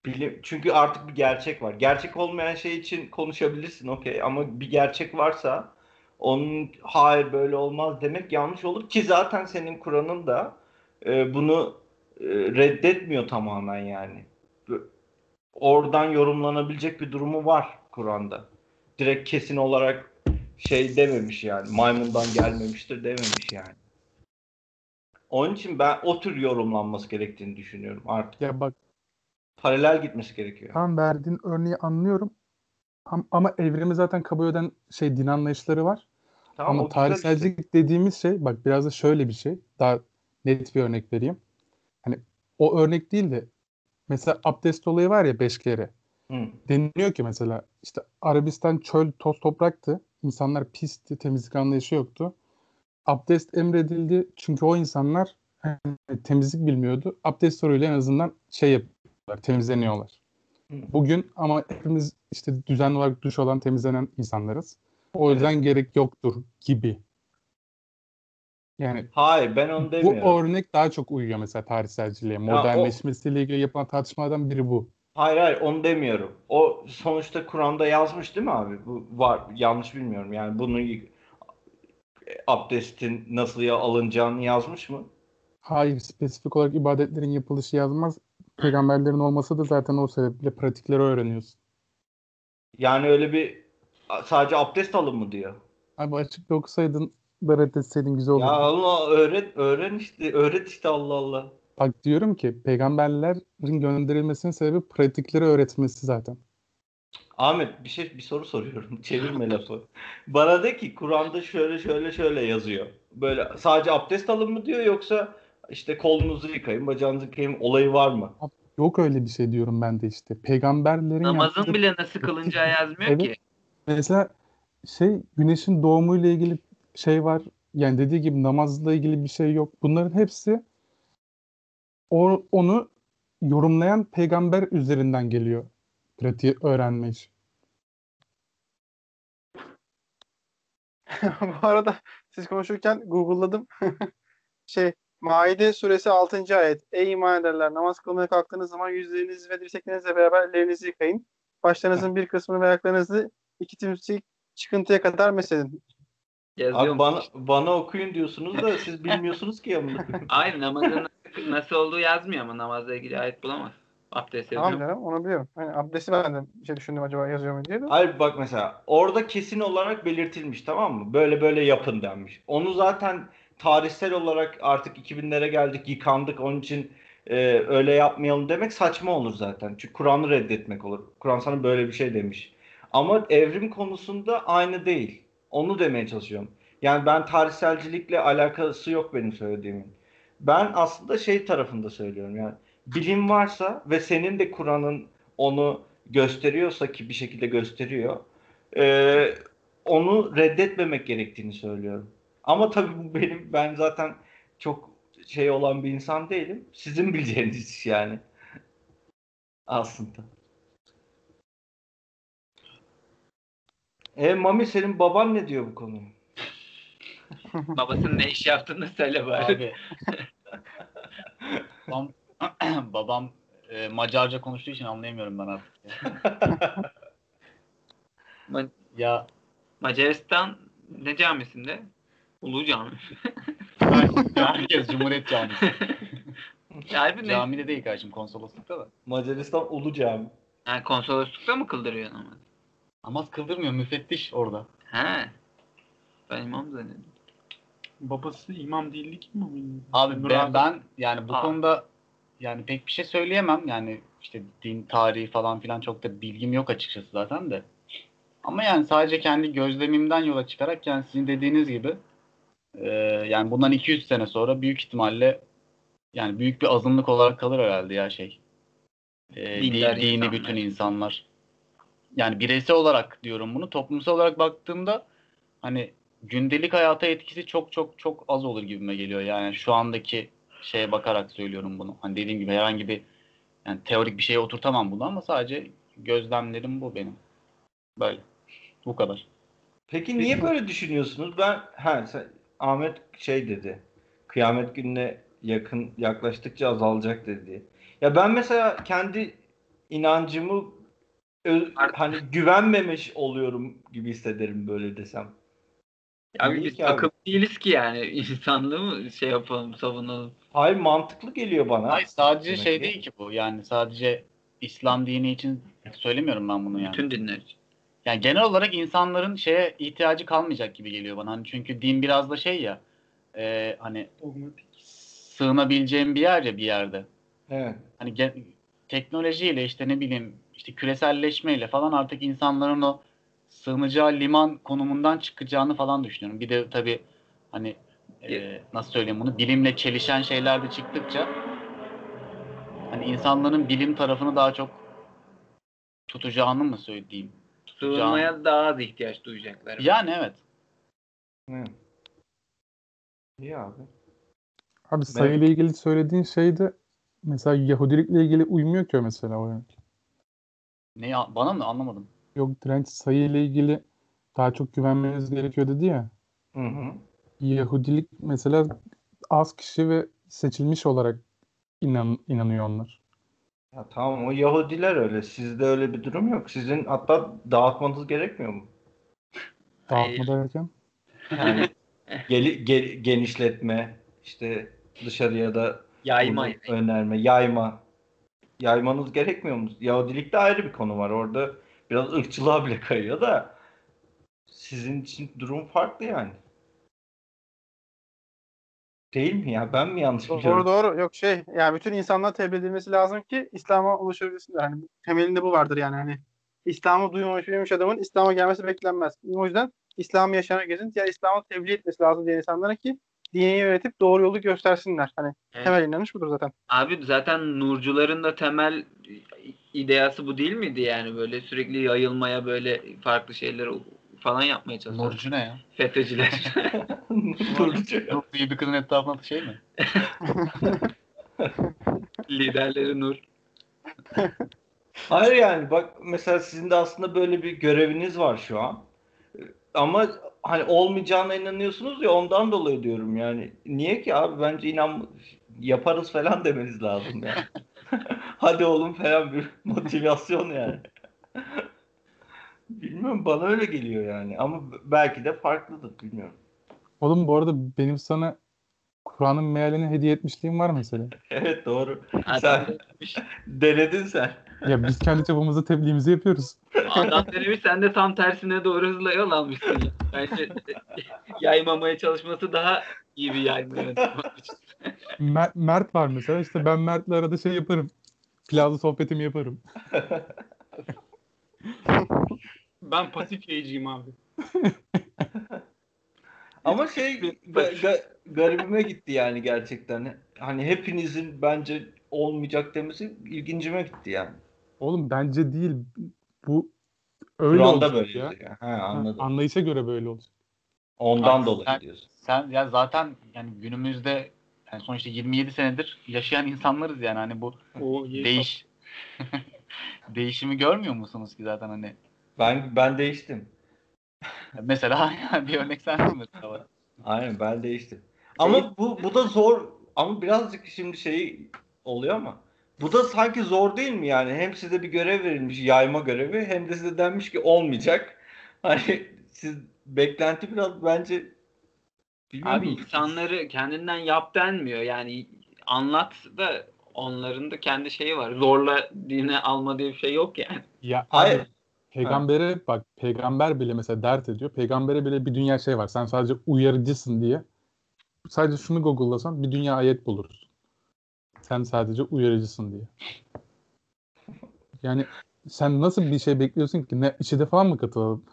Bilim, çünkü artık bir gerçek var. Gerçek olmayan şey için konuşabilirsin okey ama bir gerçek varsa onun hayır böyle olmaz demek yanlış olur ki zaten senin Kur'an'ın da e, bunu e, reddetmiyor tamamen yani. Oradan yorumlanabilecek bir durumu var Kur'an'da. Direkt kesin olarak şey dememiş yani maymundan gelmemiştir dememiş yani. Onun için ben o tür yorumlanması gerektiğini düşünüyorum artık. Ya bak Paralel gitmesi gerekiyor. tam verdiğin örneği anlıyorum. Am- Ama evrimi zaten kabul eden şey din anlayışları var. Tamam, Ama işte. tarihselcilik dediğimiz şey bak biraz da şöyle bir şey. Daha net bir örnek vereyim. Hani o örnek değil de mesela abdest olayı var ya beş kere. Hı. Deniliyor ki mesela işte Arabistan çöl toz topraktı. İnsanlar pisti, temizlik anlayışı yoktu. Abdest emredildi çünkü o insanlar hani, temizlik bilmiyordu. Abdest soruyla en azından şey yapıyorlar, temizleniyorlar. Hı. Bugün ama hepimiz işte düzenli olarak duş olan temizlenen insanlarız. O yüzden gerek yoktur gibi. Yani Hayır ben onu bu demiyorum. örnek daha çok uyuyor mesela tarihselciliğe. Modernleşmesiyle ilgili yapılan tartışmalardan biri bu. Hayır hayır onu demiyorum. O sonuçta Kur'an'da yazmış değil mi abi? Bu var yanlış bilmiyorum. Yani bunu abdestin nasıl ya alınacağını yazmış mı? Hayır, spesifik olarak ibadetlerin yapılışı yazmaz. Peygamberlerin olması da zaten o sebeple pratikleri öğreniyorsun. Yani öyle bir sadece abdest alın mı diyor. Abi açık bir okusaydın da reddetseydin güzel olurdu. Ya Allah öğret öğren işte öğret işte Allah Allah. Bak diyorum ki peygamberlerin gönderilmesinin sebebi pratikleri öğretmesi zaten. Ahmet bir şey bir soru soruyorum. Çevirme lafı. Bana de ki Kur'an'da şöyle şöyle şöyle yazıyor. Böyle sadece abdest alın mı diyor yoksa işte kolunuzu yıkayın, bacağınızı yıkayın olayı var mı? Yok öyle bir şey diyorum ben de işte. Peygamberlerin Namazın yaptığı- bile nasıl kılınacağı yazmıyor Evet. ki. Mesela şey güneşin doğumuyla ilgili şey var. Yani dediği gibi namazla ilgili bir şey yok. Bunların hepsi o, onu yorumlayan peygamber üzerinden geliyor. Pratiği öğrenme işi. Bu arada siz konuşurken Google'ladım. şey Maide suresi 6. ayet. Ey iman ederler namaz kılmaya kalktığınız zaman yüzlerinizi ve dirseklerinizle beraber ellerinizi yıkayın. Başlarınızın bir kısmını ve ayaklarınızı iki timsik çıkıntıya kadar mesedin. Yazıyor Abi bana, bana okuyun diyorsunuz da siz bilmiyorsunuz ki yanımda. Hayır namazın nasıl, olduğu yazmıyor ama namazla ilgili ayet bulamaz. Abdest yazıyor. Tamam canım onu biliyorum. Hani abdesti ben de bir şey düşündüm acaba yazıyor mu diye de. Hayır bak mesela orada kesin olarak belirtilmiş tamam mı? Böyle böyle yapın denmiş. Onu zaten tarihsel olarak artık 2000'lere geldik yıkandık onun için e, öyle yapmayalım demek saçma olur zaten. Çünkü Kur'an'ı reddetmek olur. Kur'an sana böyle bir şey demiş. Ama evrim konusunda aynı değil. Onu demeye çalışıyorum. Yani ben tarihselcilikle alakası yok benim söylediğimin. Ben aslında şey tarafında söylüyorum yani bilim varsa ve senin de Kur'an'ın onu gösteriyorsa ki bir şekilde gösteriyor e, onu reddetmemek gerektiğini söylüyorum. Ama tabii bu benim ben zaten çok şey olan bir insan değilim. Sizin bileceğiniz yani. Aslında. E Mami senin baban ne diyor bu konuya? Babasının ne iş yaptığını söyle bari. Abi. babam, babam e, Macarca konuştuğu için anlayamıyorum ben artık. ya. Ma- Ya Macaristan ne camisinde? Ulu Cami. herkes Cumhuriyet Camisi. Ne? Camide değil kardeşim konsoloslukta da. Macaristan Ulu Cami. Yani konsoloslukta mı kıldırıyor namazı? Namaz kıldırmıyor müfettiş orada. He. Ben imam zannediyorum. Babası imam değildi ki mi? Abi Nur ben, abi. ben yani bu Aa. konuda yani pek bir şey söyleyemem. Yani işte din tarihi falan filan çok da bilgim yok açıkçası zaten de. Ama yani sadece kendi gözlemimden yola çıkarak yani sizin dediğiniz gibi e, yani bundan 200 sene sonra büyük ihtimalle yani büyük bir azınlık olarak kalır herhalde ya şey. E, di- Dindar dini insanlar. bütün insanlar. Yani bireysel olarak diyorum bunu. Toplumsal olarak baktığımda hani gündelik hayata etkisi çok çok çok az olur gibime geliyor. Yani şu andaki şeye bakarak söylüyorum bunu. Hani dediğim gibi herhangi bir yani teorik bir şeye oturtamam bunu ama sadece gözlemlerim bu benim. Böyle. Bu kadar. Peki niye böyle düşünüyorsunuz? Ben ha sen, Ahmet şey dedi. Kıyamet gününe yakın yaklaştıkça azalacak dedi. Ya ben mesela kendi inancımı ö- hani güvenmemiş oluyorum gibi hissederim böyle desem. Abi biz takım değiliz ki yani. İnsanlığı mı şey yapalım, savunalım? Hayır mantıklı geliyor bana. Hayır sadece Demek şey ki. değil ki bu. Yani sadece İslam dini için söylemiyorum ben bunu yani. Bütün dinler için. Yani genel olarak insanların şeye ihtiyacı kalmayacak gibi geliyor bana. Hani çünkü din biraz da şey ya e, hani sığınabileceğim bir yer ya bir yerde. Evet. Hani ge- teknolojiyle işte ne bileyim işte küreselleşmeyle falan artık insanların o sığınacağı liman konumundan çıkacağını falan düşünüyorum. Bir de tabii hani e, nasıl söyleyeyim bunu bilimle çelişen şeyler de çıktıkça hani insanların bilim tarafını daha çok tutacağını mı söyleyeyim? Sığınmaya daha az ihtiyaç duyacaklar. Yani evet. evet. İyi abi. Abi sayıyla ilgili söylediğin şey de mesela Yahudilikle ilgili uymuyor ki mesela o yani. Ne bana mı anlamadım. Yok direnç sayıyla ilgili daha çok güvenmeniz gerekiyor dedi ya. Hı hı. Yahudilik mesela az kişi ve seçilmiş olarak inan, inanıyor onlar. Ya tamam o Yahudiler öyle. Sizde öyle bir durum yok. Sizin hatta dağıtmanız gerekmiyor mu? Dağıtma derken. Yani geli- ge- genişletme, işte dışarıya da Yayma. önerme, yayma. Yaymanız gerekmiyor mu? Yahudilikte ayrı bir konu var. Orada biraz ırkçılığa bile kayıyor da sizin için durum farklı yani. Değil mi ya? Ben mi yanlış Doğru biliyorum? doğru. Yok şey yani bütün insanlar tebliğ edilmesi lazım ki İslam'a ulaşabilsinler. Hani temelinde bu vardır yani hani İslam'ı duymamış bilmemiş adamın İslam'a gelmesi beklenmez. O yüzden İslam'ı yaşayan herkesin diğer İslam'ı tebliğ etmesi lazım diğer insanlara ki dini öğretip doğru yolu göstersinler. Hani Evet. temel inanış budur zaten. Abi zaten Nurcuların da temel ideası bu değil miydi yani böyle sürekli yayılmaya böyle farklı şeyleri falan yapmaya çalışıyor. Nurcu ne ya? FETÖ'cüler. Nurcu. Nur diye bir kızın etrafında şey mi? Liderleri Nur. Hayır yani bak mesela sizin de aslında böyle bir göreviniz var şu an. Ama hani olmayacağına inanıyorsunuz ya ondan dolayı diyorum yani. Niye ki abi bence inan yaparız falan demeniz lazım yani. Hadi oğlum falan bir motivasyon yani. Bilmiyorum bana öyle geliyor yani ama belki de farklıdır bilmiyorum. Oğlum bu arada benim sana Kur'an'ın mealini hediye etmişliğim var mesela. Evet doğru. Sen denedin sen. Ya biz kendi çapımızda tebliğimizi yapıyoruz. adam denemiş sen de tam tersine doğru hızla yol almışsın. ya. Bence yaymamaya çalışması daha iyi bir yayma. Mer- Mert var mesela işte ben Mert'le arada şey yaparım. Plaza sohbetimi yaparım. Ben pasif yayıcıyım abi. Ama şey ga- ga- garibime gitti yani gerçekten. Hani hepinizin bence olmayacak demesi ilgincime gitti yani. Oğlum bence değil. Bu öyle Kur'an'da olacak böyle ya. diyor. Ha, anladım. Anlayışa göre böyle olacak. Ondan Abi dolayı sen- diyorsun. Sen ya zaten yani günümüzde yani sonuçta 27 senedir yaşayan insanlarız yani hani bu O değiş değişimi görmüyor musunuz ki zaten hani Ben ben değiştim. mesela bir örnek sensin mesela. Aynen ben değiştim. Ama bu bu da zor ama birazcık şimdi şey oluyor ama bu da sanki zor değil mi yani? Hem size bir görev verilmiş yayma görevi hem de size denmiş ki olmayacak. Hani siz beklenti biraz bence bilmiyorum. Abi insanları kendinden yap denmiyor. Yani anlat da onların da kendi şeyi var. Zorla dine alma diye bir şey yok yani. Ya Hayır. abi, peygambere bak peygamber bile mesela dert ediyor. Peygambere bile bir dünya şey var. Sen sadece uyarıcısın diye. Sadece şunu Google'lasan bir dünya ayet bulursun. Sen sadece uyarıcısın diye. Yani sen nasıl bir şey bekliyorsun ki? Ne içide falan mı katılalım?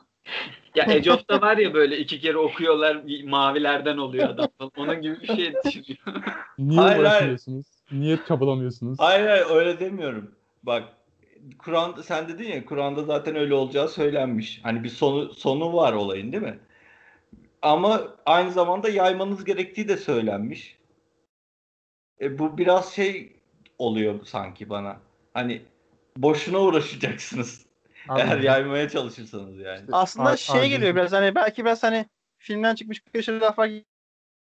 Ya Age of'ta var ya böyle iki kere okuyorlar mavilerden oluyor adam. falan. Onun gibi bir şey düşünüyor. Niye Hayır, hayır. uğraşmıyorsunuz? Niye çabalamıyorsunuz? Hayır hayır öyle demiyorum. Bak Kur'an sen dedin ya Kur'an'da zaten öyle olacağı söylenmiş. Hani bir sonu sonu var olayın değil mi? Ama aynı zamanda yaymanız gerektiği de söylenmiş. E, bu biraz şey oluyor sanki bana. Hani boşuna uğraşacaksınız. Abi, Eğer yaymaya çalışırsanız yani. Aslında Ar- şey geliyor biraz hani belki biraz hani filmden çıkmış bir şey laflar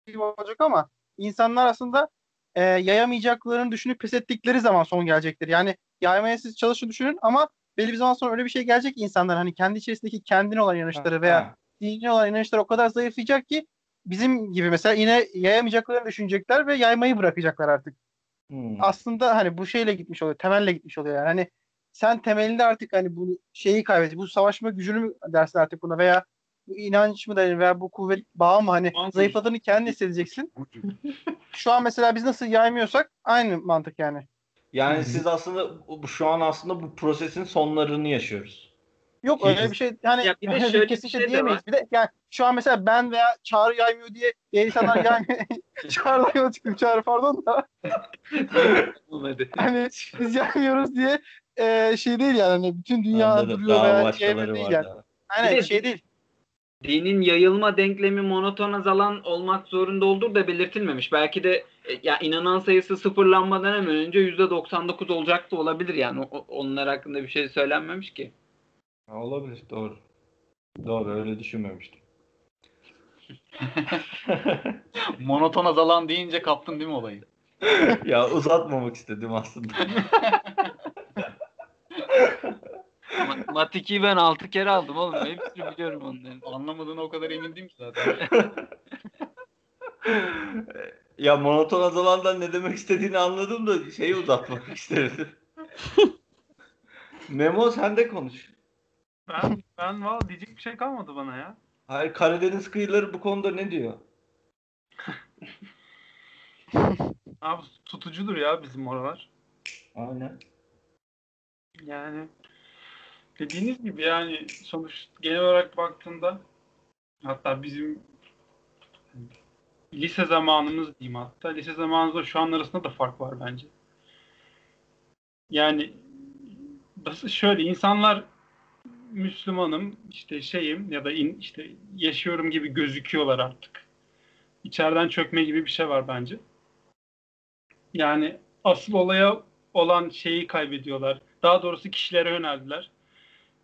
gibi olacak ama insanlar aslında e, yayamayacaklarını düşünüp pes ettikleri zaman son gelecektir. Yani yaymaya siz çalışın düşünün ama belli bir zaman sonra öyle bir şey gelecek ki insanlar hani kendi içerisindeki kendine olan inanışları veya Ha, dini olan inançlar o kadar zayıflayacak ki bizim gibi mesela yine yayamayacaklarını düşünecekler ve yaymayı bırakacaklar artık. hmm. Aslında hani bu şeyle gitmiş oluyor, temelle gitmiş oluyor yani. Hani sen temelinde artık hani bu şeyi kaybet, bu savaşma gücünü mü dersin artık buna veya bu inanç mı denir veya bu kuvvet bağı mı hani Mantık. zayıfladığını kendin hissedeceksin. Şu an mesela biz nasıl yaymıyorsak aynı mantık yani. Yani siz aslında şu an aslında bu prosesin sonlarını yaşıyoruz. Yok öyle bir şey yani Ya bir de şöyle kesinlikle şey de diyemeyiz. Bir de yani şu an mesela ben veya Çağrı yaymıyor diye diğer insanlar yaymıyor. Çağrı'dan yola çıktım Çağrı pardon da. Olmadı. hani biz yaymıyoruz diye e, şey değil yani hani bütün dünya Anladım. duruyor Daha veya başkaları yayma değil yani. daha. Aynen de- şey değil. Dinin yayılma denklemi monoton azalan olmak zorunda olduğu da belirtilmemiş. Belki de e, ya inanan sayısı sıfırlanmadan hemen önce %99 olacak da olabilir yani. O- onlar hakkında bir şey söylenmemiş ki. Ha, Olabilir doğru. Doğru öyle düşünmemiştim. Monoton azalan deyince kaptın değil mi olayı? ya uzatmamak istedim aslında. Ma- Mat 2'yi ben 6 kere aldım oğlum. Hepsini biliyorum onların. Anlamadığına o kadar emindim ki zaten. ya monoton azalandan ne demek istediğini anladım da şeyi uzatmak istedim. Memo sen de konuş. Ben, ben valla diyecek bir şey kalmadı bana ya. Hayır Karadeniz kıyıları bu konuda ne diyor? Abi tutucudur ya bizim oralar. Aynen. Yani dediğiniz gibi yani sonuç genel olarak baktığında hatta bizim lise zamanımız diyeyim hatta lise zamanımızda şu an arasında da fark var bence. Yani şöyle insanlar Müslümanım işte şeyim ya da in, işte yaşıyorum gibi gözüküyorlar artık. İçeriden çökme gibi bir şey var bence. Yani asıl olaya olan şeyi kaybediyorlar. Daha doğrusu kişilere yöneldiler.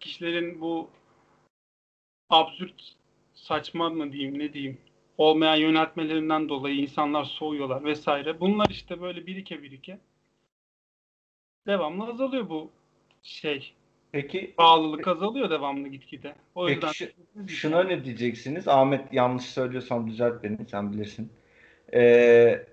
Kişilerin bu absürt saçma mı diyeyim ne diyeyim olmayan yöneltmelerinden dolayı insanlar soğuyorlar vesaire. Bunlar işte böyle birike birike devamlı azalıyor bu şey. Peki Bağlılık azalıyor devamlı gitgide. O Peki yüzden şu- şuna ne diyeceksiniz? Ahmet yanlış söylüyorsam düzelt beni sen bilirsin. Ee,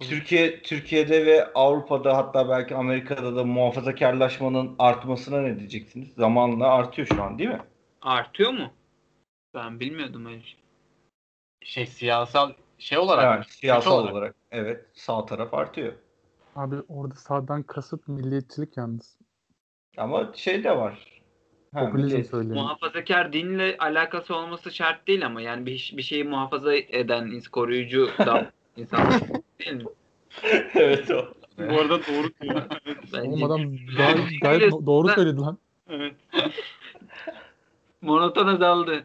Türkiye Türkiye'de ve Avrupa'da hatta belki Amerika'da da muhafazakarlaşmanın artmasına ne diyeceksiniz? Zamanla artıyor şu an değil mi? Artıyor mu? Ben bilmiyordum öyle şey. Şey siyasal şey olarak Evet, siyasal olarak. olarak. Evet, sağ taraf artıyor. Abi orada sağdan kasıt milliyetçilik yalnız. Ama şey de var. Ha, söyleyeyim. Muhafazakar dinle alakası olması şart değil ama yani bir, bir şeyi muhafaza eden koruyucu da insan değil mi? evet o. Bu arada doğru diyor. Oğlum adam gayet, gayet doğru söyledi lan. evet. monotona daldı.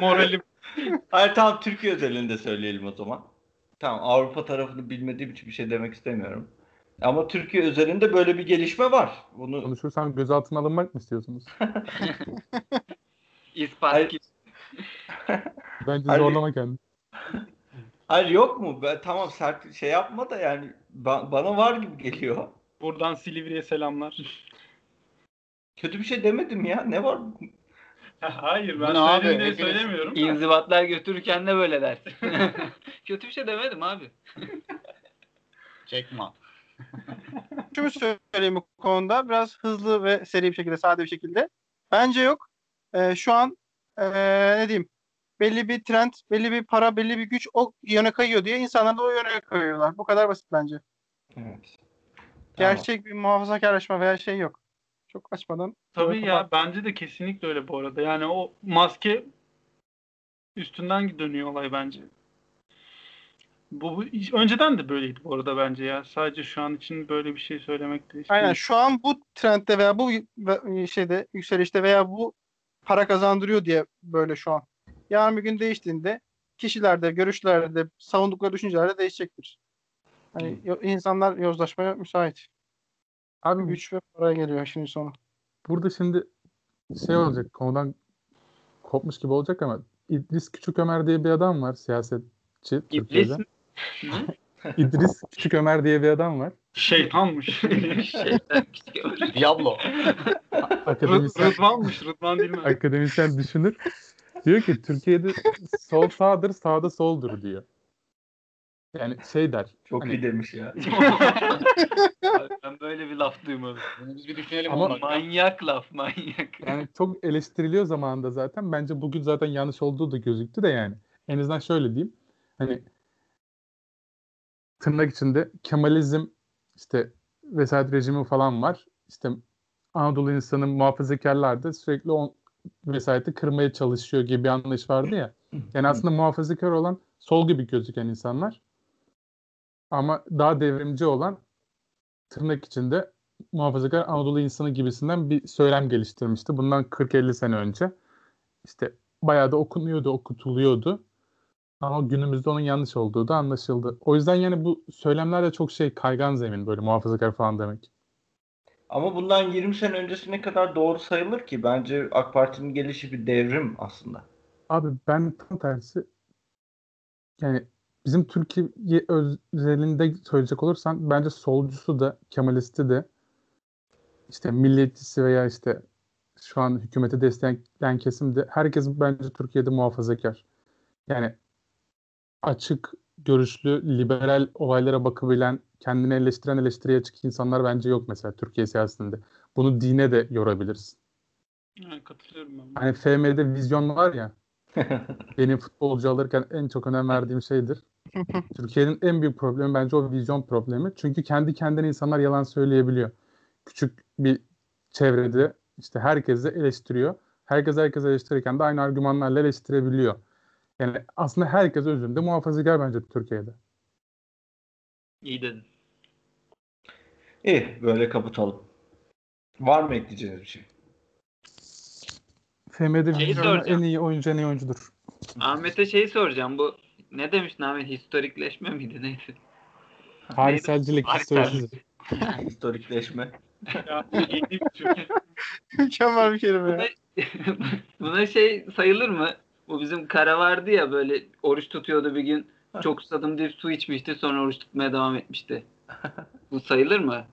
Moralim Hayır tamam Türkiye özelinde söyleyelim o zaman. Tamam Avrupa tarafını bilmediğim için bir şey demek istemiyorum. Ama Türkiye özelinde böyle bir gelişme var. Bunu Konuşursam gözaltına alınmak mı istiyorsunuz? İspat Hayır. gibi. Bence Hayır. zorlama kendini. Hayır yok mu? Ben, tamam sert şey yapma da yani ba- bana var gibi geliyor. buradan Silivri'ye selamlar. Kötü bir şey demedim ya. Ne var? Hayır ben ne abi? söyledim diye söylemiyorum. da. İnzibatlar götürürken de böyle dersin. Kötü bir şey demedim abi. Çekma. Şunu söyleyeyim bu konuda biraz hızlı ve seri bir şekilde, sade bir şekilde. Bence yok. Ee, şu an ee, ne diyeyim belli bir trend, belli bir para, belli bir güç o yöne kayıyor diye insanlar da o yöne kayıyorlar. Bu kadar basit bence. Evet. Gerçek bir muhafazakarlaşma veya şey yok. Çok açmadan. Tabii ya bence de kesinlikle öyle bu arada. Yani o maske üstünden dönüyor olay bence. Bu, bu önceden de böyleydi bu arada bence ya. Sadece şu an için böyle bir şey söylemek de Aynen şu an bu trendde veya bu şeyde yükselişte veya bu para kazandırıyor diye böyle şu an. Yarın bir gün değiştiğinde kişilerde, görüşlerde, savundukları düşüncelerde değişecektir. Hani yo- insanlar yozlaşmaya müsait. Abi Güç ve para geliyor şimdi sonu. burada şimdi şey olacak konudan kopmuş gibi olacak ama İdris Küçük Ömer diye bir adam var siyasetçi İblis Türkiye'de. mi? İdris Küçük Ömer diye bir adam var. şeytanmış. Şeytan küçük ömür. Diablo. Akademisyen, Rıdvanmış. Rıdvan değil mi? akademisyen düşünür. Diyor ki Türkiye'de sol sağdır, sağda soldur diyor. Yani şey der. Çok Hani- iyi demiş ya. ben böyle bir laf duymadım. Bunu biz bir düşünelim Ama-. Manyak laf manyak. Yani çok eleştiriliyor zamanında zaten. Bence bugün zaten yanlış olduğu da gözüktü de yani. En azından şöyle diyeyim. Hani tırnak içinde Kemalizm işte vesayet rejimi falan var. İşte Anadolu insanı muhafazakarlar da sürekli o vesayeti kırmaya çalışıyor gibi bir anlayış vardı ya. Yani aslında muhafazakar olan sol gibi gözüken insanlar. Ama daha devrimci olan tırnak içinde muhafazakar Anadolu insanı gibisinden bir söylem geliştirmişti. Bundan 40-50 sene önce. İşte bayağı da okunuyordu, okutuluyordu. Ama günümüzde onun yanlış olduğu da anlaşıldı. O yüzden yani bu söylemler de çok şey kaygan zemin böyle muhafazakar falan demek. Ama bundan 20 sene öncesine kadar doğru sayılır ki bence AK Parti'nin gelişi bir devrim aslında. Abi ben tam tersi yani bizim Türkiye özelinde söyleyecek olursan bence solcusu da Kemalisti de işte milliyetçisi veya işte şu an hükümeti destekleyen kesim de herkes bence Türkiye'de muhafazakar. Yani açık görüşlü, liberal olaylara bakabilen, kendini eleştiren eleştiriye açık insanlar bence yok mesela Türkiye siyasetinde. Bunu dine de yorabilirsin. Yani katılıyorum ben. Hani FM'de vizyon var ya. benim futbolcu alırken en çok önem verdiğim şeydir. Türkiye'nin en büyük problemi bence o vizyon problemi. Çünkü kendi kendine insanlar yalan söyleyebiliyor. Küçük bir çevrede işte herkesi eleştiriyor. Herkes herkes eleştirirken de aynı argümanlarla eleştirebiliyor. Yani aslında herkes özünde muhafazakar bence Türkiye'de. İyi dedin. İyi böyle kapatalım. Var mı ekleyeceğiniz bir şey? FM'de Şeyi soracağım. en iyi oyuncu en iyi oyuncudur. Ahmet'e şey soracağım. Bu ne demiştin Ahmet? Historikleşme miydi neydi? Tarihselcilik, Tarihselcilik. historisizm. Historikleşme. Ya. Mükemmel bir kelime ya. Buna şey sayılır mı? Bu bizim kara vardı ya böyle oruç tutuyordu bir gün. Çok susadım deyip su içmişti sonra oruç tutmaya devam etmişti. Bu sayılır mı?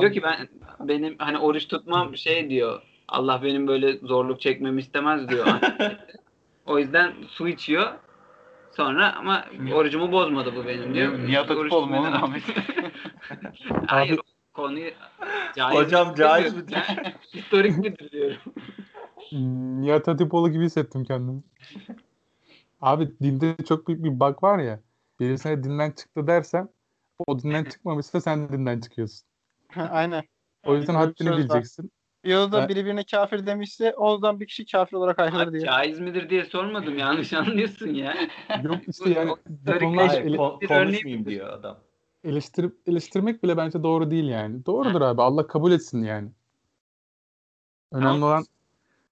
Diyor ki ben benim hani oruç tutmam şey diyor. Allah benim böyle zorluk çekmemi istemez diyor. o yüzden su içiyor. Sonra ama orucumu bozmadı bu benim diyor. Nihat Oruç Atipoğlu mu oğlum tutmaya devam Ahmet? ediyor. Hayır konuyu caiz Hocam caiz? Ben Historik midir diyorum. Nihat Hatipoğlu gibi hissettim kendimi. Abi dinde çok büyük bir bug var ya. Birisine dinden çıktı dersen o dinden çıkmamışsa sen dinden çıkıyorsun. Aynen. O yüzden bir haddini söz var. bileceksin. Yolda Ha. biri birine kafir demişse oradan bir kişi kafir olarak ayrılır diye. caiz midir diye sormadım. Yanlış anlıyorsun ya. Yok işte yani bu Historik konular Hayır, ele- konuşmayayım diyor adam. eleştirip eleştirmek bile bence doğru değil yani. Doğrudur abi. Allah kabul etsin yani. Önemli Ama- olan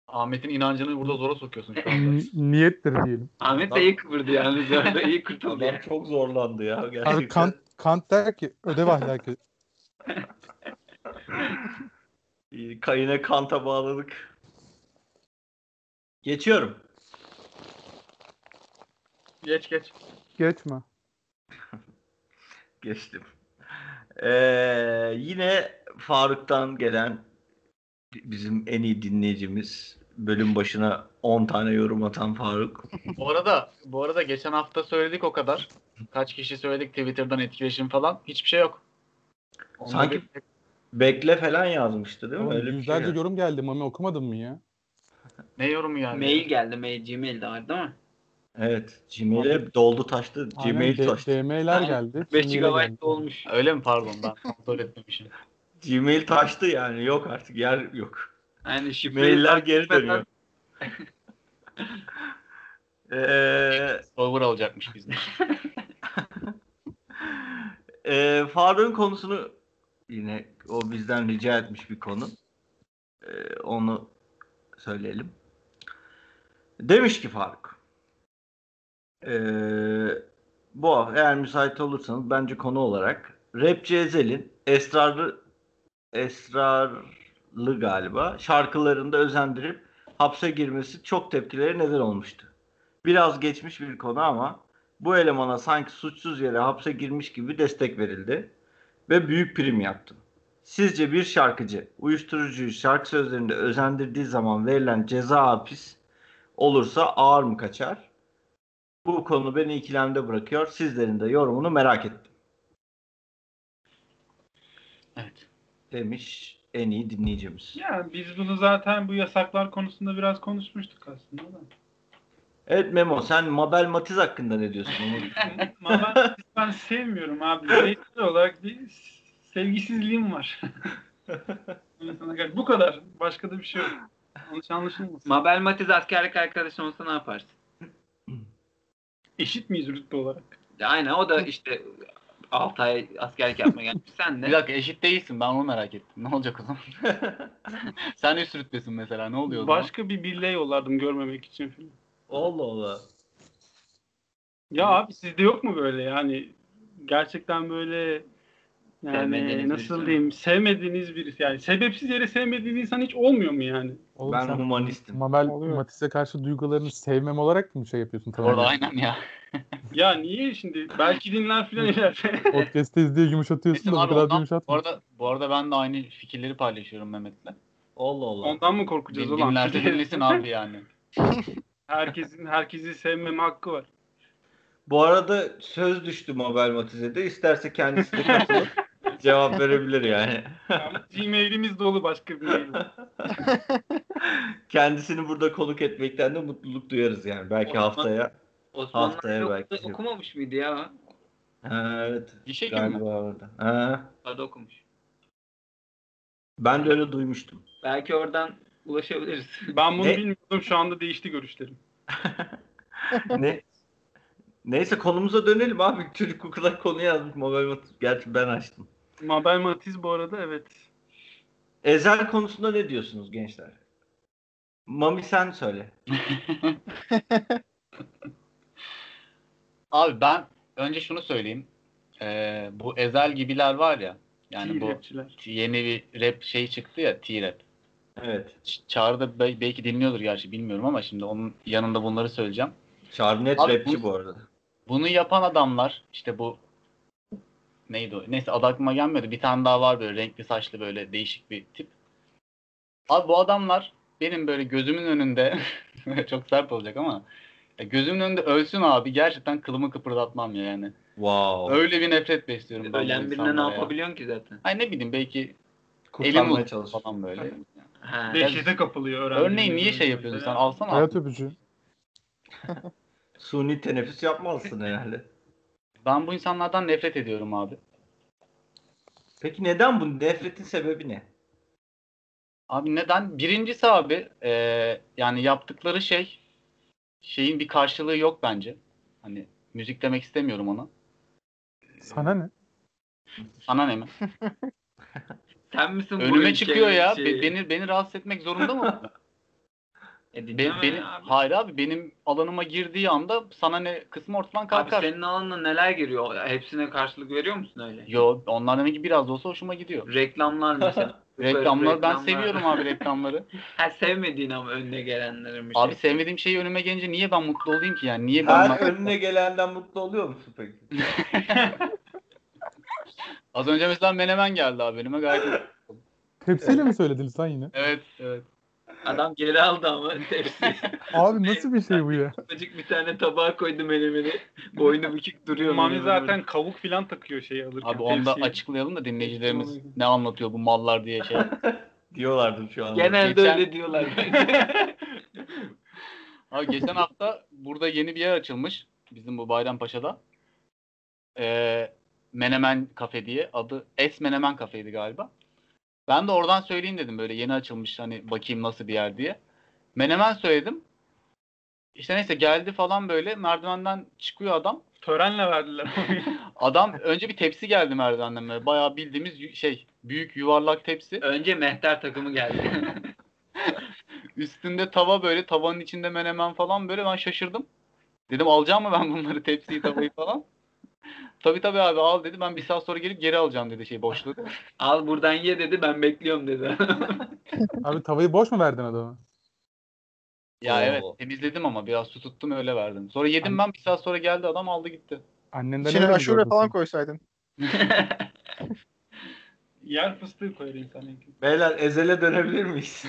Ahmet'in inancını burada zora sokuyorsun şu anda. niyettir diyelim. Ahmet de iyi kıvırdı yalnız orada iyi kurtuldu. Adam çok zorlandı ya gerçekten. Abi Kant, Kant der ki ödev ahlakı. İyi, Kayına Kant'a bağladık. Geçiyorum. Geç geç. Geçme. Geçtim. Ee, yine Faruk'tan gelen bizim en iyi dinleyicimiz bölüm başına 10 tane yorum atan Faruk. Bu arada bu arada geçen hafta söyledik o kadar. Kaç kişi söyledik Twitter'dan etkileşim falan. Hiçbir şey yok. Onda Sanki bir- Bekle falan yazmıştı değil mi? Oğlum, Öyle şey. yüzlerce yani. yorum geldi. Mami okumadın mı ya? ne yorumu yani? Mail geldi. Mail Gmail'de var değil mi? Evet. Gmail'e doldu taştı. Aynen, Gmail taştı. DM'ler geldi. 5 Şimdiyle GB geldi. olmuş. Öyle mi pardon ben kontrol etmemişim. Gmail taştı yani. Yok artık yer yok. Yani şifre Mailler geri dönüyor. Ee, Over alacakmış bizden. e, Faruk'un konusunu yine o bizden rica etmiş bir konu. Ee, onu söyleyelim. Demiş ki Faruk. ee, bu eğer müsait olursanız bence konu olarak Rapçi Ezel'in esrarlı esrarlı galiba şarkılarında özendirip hapse girmesi çok tepkilere neden olmuştu. Biraz geçmiş bir konu ama bu elemana sanki suçsuz yere hapse girmiş gibi destek verildi ve büyük prim yaptı. Sizce bir şarkıcı uyuşturucuyu şarkı sözlerinde özendirdiği zaman verilen ceza hapis olursa ağır mı kaçar? Bu konu beni ikilemde bırakıyor. Sizlerin de yorumunu merak ettim. Demiş en iyi dinleyicimiz. Yani biz bunu zaten bu yasaklar konusunda biraz konuşmuştuk aslında da. Evet Memo sen Mabel Matiz hakkında ne diyorsun? Onu- Mabel ben sevmiyorum abi. Bireysel olarak bir sevgisizliğim var. Bu kadar. Başka da bir şey yok. Yanlış anlaşılmasın. Mabel Matiz askerlik arkadaşın olsa ne yaparsın? Eşit miyiz rütbe olarak? Aynen o da işte 6 ay askerlik yapmaya gelmiş. Sen Bir de dakika eşit değilsin ben onu merak ettim. Ne olacak o zaman? Sen üst rütbesin mesela ne oluyor o zaman? Başka bir birliğe yollardım görmemek için falan. Allah Allah. Ya abi sizde yok mu böyle yani gerçekten böyle Sevmediğiniz yani birisi nasıl diyeyim sevmediğiniz birisi yani sebepsiz yere sevmediğin insan hiç olmuyor mu yani? Oğlum Ben sen humanistim. Mabel Oluyor. Karşı duygularını sevmem olarak mı şey yapıyorsun? Orada aynen ya. Ya niye şimdi belki dinler filan ileride. Podcast'te izliyor yumuşatıyorsun da bu kadar ondan, bu, yumuşatma. arada, bu arada ben de aynı fikirleri paylaşıyorum Mehmet'le. Allah Allah. Ondan mı korkacağız Din, ulan? dinlerse dinlesin abi yani. Herkesin herkesi sevmeme hakkı var. Bu arada söz düştü Mabel Matiz'e de. İsterse kendisi de katılıp cevap verebilir yani. Gmail'imiz dolu başka bir mail. Kendisini burada konuk etmekten de mutluluk duyarız yani. Belki Osman- haftaya. Osmanlı Haftaya belki da şey- okumamış mıydı ya? Ha, evet. Gibi mi? Galiba orada. Ha, Adı okumuş. ben de öyle duymuştum. Belki oradan ulaşabiliriz. Ben bunu Ne? bilmiyordum şu anda değişti görüşlerim. ne? Neyse konumuza dönelim abi. Çocuk o kadar konu yazmış Mabel Matiz. Gerçi ben açtım. Mabel Matiz bu arada evet. Ezel konusunda ne diyorsunuz gençler? Mami sen söyle. Abi ben önce şunu söyleyeyim. Ee, bu Ezel gibiler var ya. Yani bu yeni bir rap şey çıktı ya T-rap. Evet. Çağrı da be- belki dinliyordur gerçi bilmiyorum ama şimdi onun yanında bunları söyleyeceğim. Çağrı net Abi rapçi bu- bu arada. Bunu yapan adamlar işte bu neydi o? Neyse adı aklıma gelmedi. Bir tane daha var böyle renkli saçlı böyle değişik bir tip. Abi bu adamlar benim böyle gözümün önünde çok sert olacak ama ya gözümün önünde ölsün abi gerçekten kılımı kıpırdatmam ya yani. Wow. Öyle bir nefret besliyorum ben Ölen birine ne insanlara ya. yapabiliyorsun ki zaten? Ay ne bileyim belki elim Kurtarmaya uzun çalışıyor. falan böyle. Ha. Dehşete kapılıyor öğrenci. Örneğin niye şey yapıyorsun sen? Alsana abi. Hayat öpücüğü. Suni teneffüs yapmazsın herhalde. Ben bu insanlardan nefret ediyorum abi. Peki neden bu? Nefretin sebebi ne? Abi neden? Birincisi abi e, yani yaptıkları şey şeyin bir karşılığı yok bence. Hani müzik demek istemiyorum ona. Sana ne? Sana ne mi? Sen misin bu Önüme ülkenin çıkıyor ya. şeyi? Be- beni beni rahatsız etmek zorunda mı? E, Be- dinleme benim abi. hayır abi benim alanıma girdiği anda sana ne kısmı ortadan Abi kalkar. senin alanına neler giriyor? Hepsine karşılık veriyor musun öyle? Yo onlar demek ki biraz da olsa hoşuma gidiyor. Reklamlar mesela. Reklamlar ben reklamlar. seviyorum abi reklamları. Ha sevmediğin ama önüne gelenlerin bir Abi şey. sevmediğim şey önüme gelince niye ben mutlu olayım ki yani? Niye ben Her önüne gelenden mutlu oluyor musun peki? Az önce mesela menemen geldi abi önüme gayet mutlu. Tepsiyle mi söylediniz lan yine? Evet evet. Adam geri aldı ama tepsi. Abi nasıl bir şey bu ya? Ufacık bir tane tabağa koydu menemeni. Boynu bükük duruyor. Mami zaten kavuk filan takıyor şeyi alırken. Abi onu da açıklayalım da dinleyicilerimiz ne anlatıyor bu mallar diye şey. Diyorlardır şu an. Genelde Geçen- öyle diyorlar. Abi geçen hafta burada yeni bir yer açılmış. Bizim bu Bayrampaşa'da. Ee, Menemen Kafe diye. Adı Es Menemen Kafe'ydi galiba. Ben de oradan söyleyeyim dedim böyle yeni açılmış hani bakayım nasıl bir yer diye. Menemen söyledim. İşte neyse geldi falan böyle merdivenden çıkıyor adam. Törenle verdiler. Adam önce bir tepsi geldi merdivenden böyle. Bayağı bildiğimiz şey büyük yuvarlak tepsi. Önce mehter takımı geldi. Üstünde tava böyle tavanın içinde menemen falan böyle ben şaşırdım. Dedim alacağım mı ben bunları tepsiyi tavayı falan. Tabii tabii abi al dedi. Ben bir saat sonra gelip geri alacağım dedi şey boşluğu. Al buradan ye dedi ben bekliyorum dedi. Abi tavayı boş mu verdin adama? ya Oo. evet temizledim ama biraz su tuttum öyle verdim. Sonra yedim ben bir saat sonra geldi adam aldı gitti. Annenden İçine aşure falan koysaydın. Yer fıstığı koyar insan. Beyler ezele dönebilir miyiz?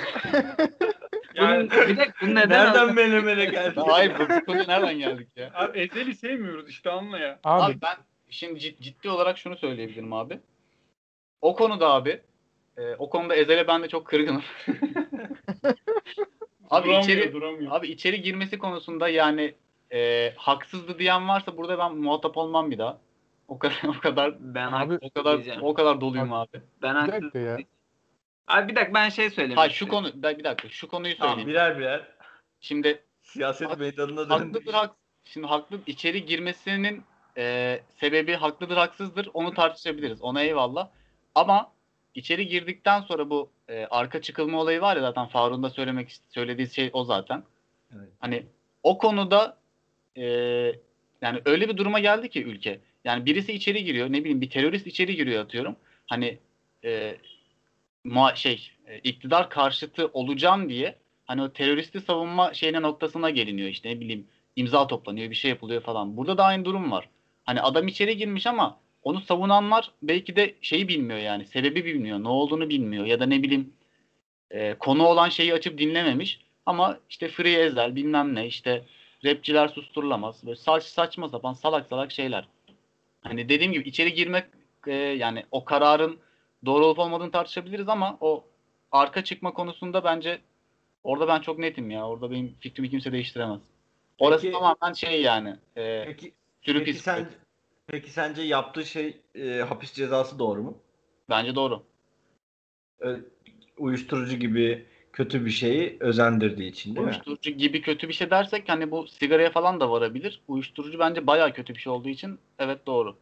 Yani, Bunun, bir dakika bu neden Nereden menemene geldi? Hayır bu, bu konuya nereden geldik ya? abi ezeli sevmiyoruz işte anla ya. Abi, Abi ben şimdi cid- ciddi olarak şunu söyleyebilirim abi. O konuda abi e, o konuda Ezel'e ben de çok kırgınım. abi duramıyor, içeri duramıyor. Abi içeri girmesi konusunda yani e, haksızdı diyen varsa burada ben muhatap olmam bir daha. O kadar o kadar Ben Abi- o kadar diyeceğim. o kadar doluyum abi. Ben haksız ya. Abi bir dakika ben şey söyleyeyim. Hayır şu konu bir dakika şu konuyu Tamam, söyleyeyim. birer birer Şimdi siyaset Hak- meydanına döndük. haklıdır hak şimdi haklı içeri girmesinin e, sebebi haklıdır haksızdır onu tartışabiliriz. Ona eyvallah. Ama içeri girdikten sonra bu e, arka çıkılma olayı var ya zaten Faruk'un da söylemek söylediği şey o zaten. Evet. Hani o konuda e, yani öyle bir duruma geldi ki ülke. Yani birisi içeri giriyor ne bileyim bir terörist içeri giriyor atıyorum. Hani e, mua- şey e, iktidar karşıtı olacağım diye hani o teröristi savunma şeyine noktasına geliniyor işte ne bileyim imza toplanıyor bir şey yapılıyor falan. Burada da aynı durum var. Hani adam içeri girmiş ama onu savunanlar belki de şeyi bilmiyor yani sebebi bilmiyor ne olduğunu bilmiyor ya da ne bileyim e, konu olan şeyi açıp dinlememiş ama işte Free Ezel bilmem ne işte rapçiler susturulamaz böyle saç, saçma sapan salak salak şeyler. Hani dediğim gibi içeri girmek e, yani o kararın doğru olup olmadığını tartışabiliriz ama o arka çıkma konusunda bence orada ben çok netim ya. Orada benim fikrimi kimse değiştiremez. Orası Peki- tamamen şey yani. E, Peki, peki, sen, peki sence yaptığı şey e, hapis cezası doğru mu? Bence doğru. Ö- uyuşturucu gibi kötü bir şeyi özendirdiği için değil mi? Uyuşturucu gibi kötü bir şey dersek hani bu sigaraya falan da varabilir. Uyuşturucu bence bayağı kötü bir şey olduğu için evet doğru.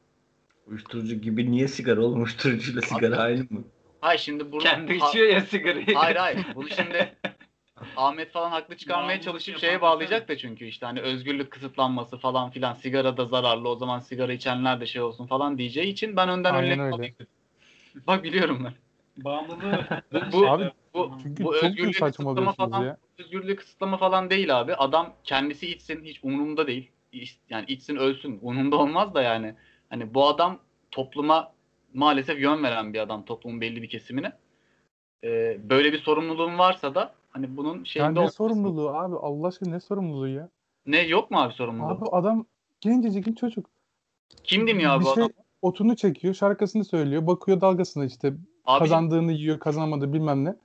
Uyuşturucu gibi niye sigara oğlum? Uyuşturucuyla sigara aynı mı? Hayır şimdi burada Kendi içiyor ya sigarayı. Hayır hayır. Bunu şimdi Ahmet falan haklı çıkarmaya çalışıp şeye bağlayacak da çünkü işte hani özgürlük kısıtlanması falan filan sigara da zararlı o zaman sigara içenler de şey olsun falan diyeceği için ben önden Aynen öyle. alayım dedim. Bak biliyorum ben. Bağımlılığı Bu, Abi, bu, Çünkü bu özgürlüğü kısıtlama falan ya? özgürlüğü kısıtlama falan değil abi. Adam kendisi içsin hiç umurumda değil. Yani içsin ölsün umurumda olmaz da yani. Hani bu adam topluma maalesef yön veren bir adam toplumun belli bir kesimine. Ee, böyle bir sorumluluğun varsa da hani bunun şeyinde ne olmasın. sorumluluğu abi? Allah aşkına ne sorumluluğu ya? Ne yok mu abi sorumluluğu? Abi adam gencecik bir çocuk. Kim dinliyor abi bir bu şey adam? otunu çekiyor, şarkısını söylüyor, bakıyor dalgasına işte Abi, kazandığını yiyor, kazanamadığı bilmem ne.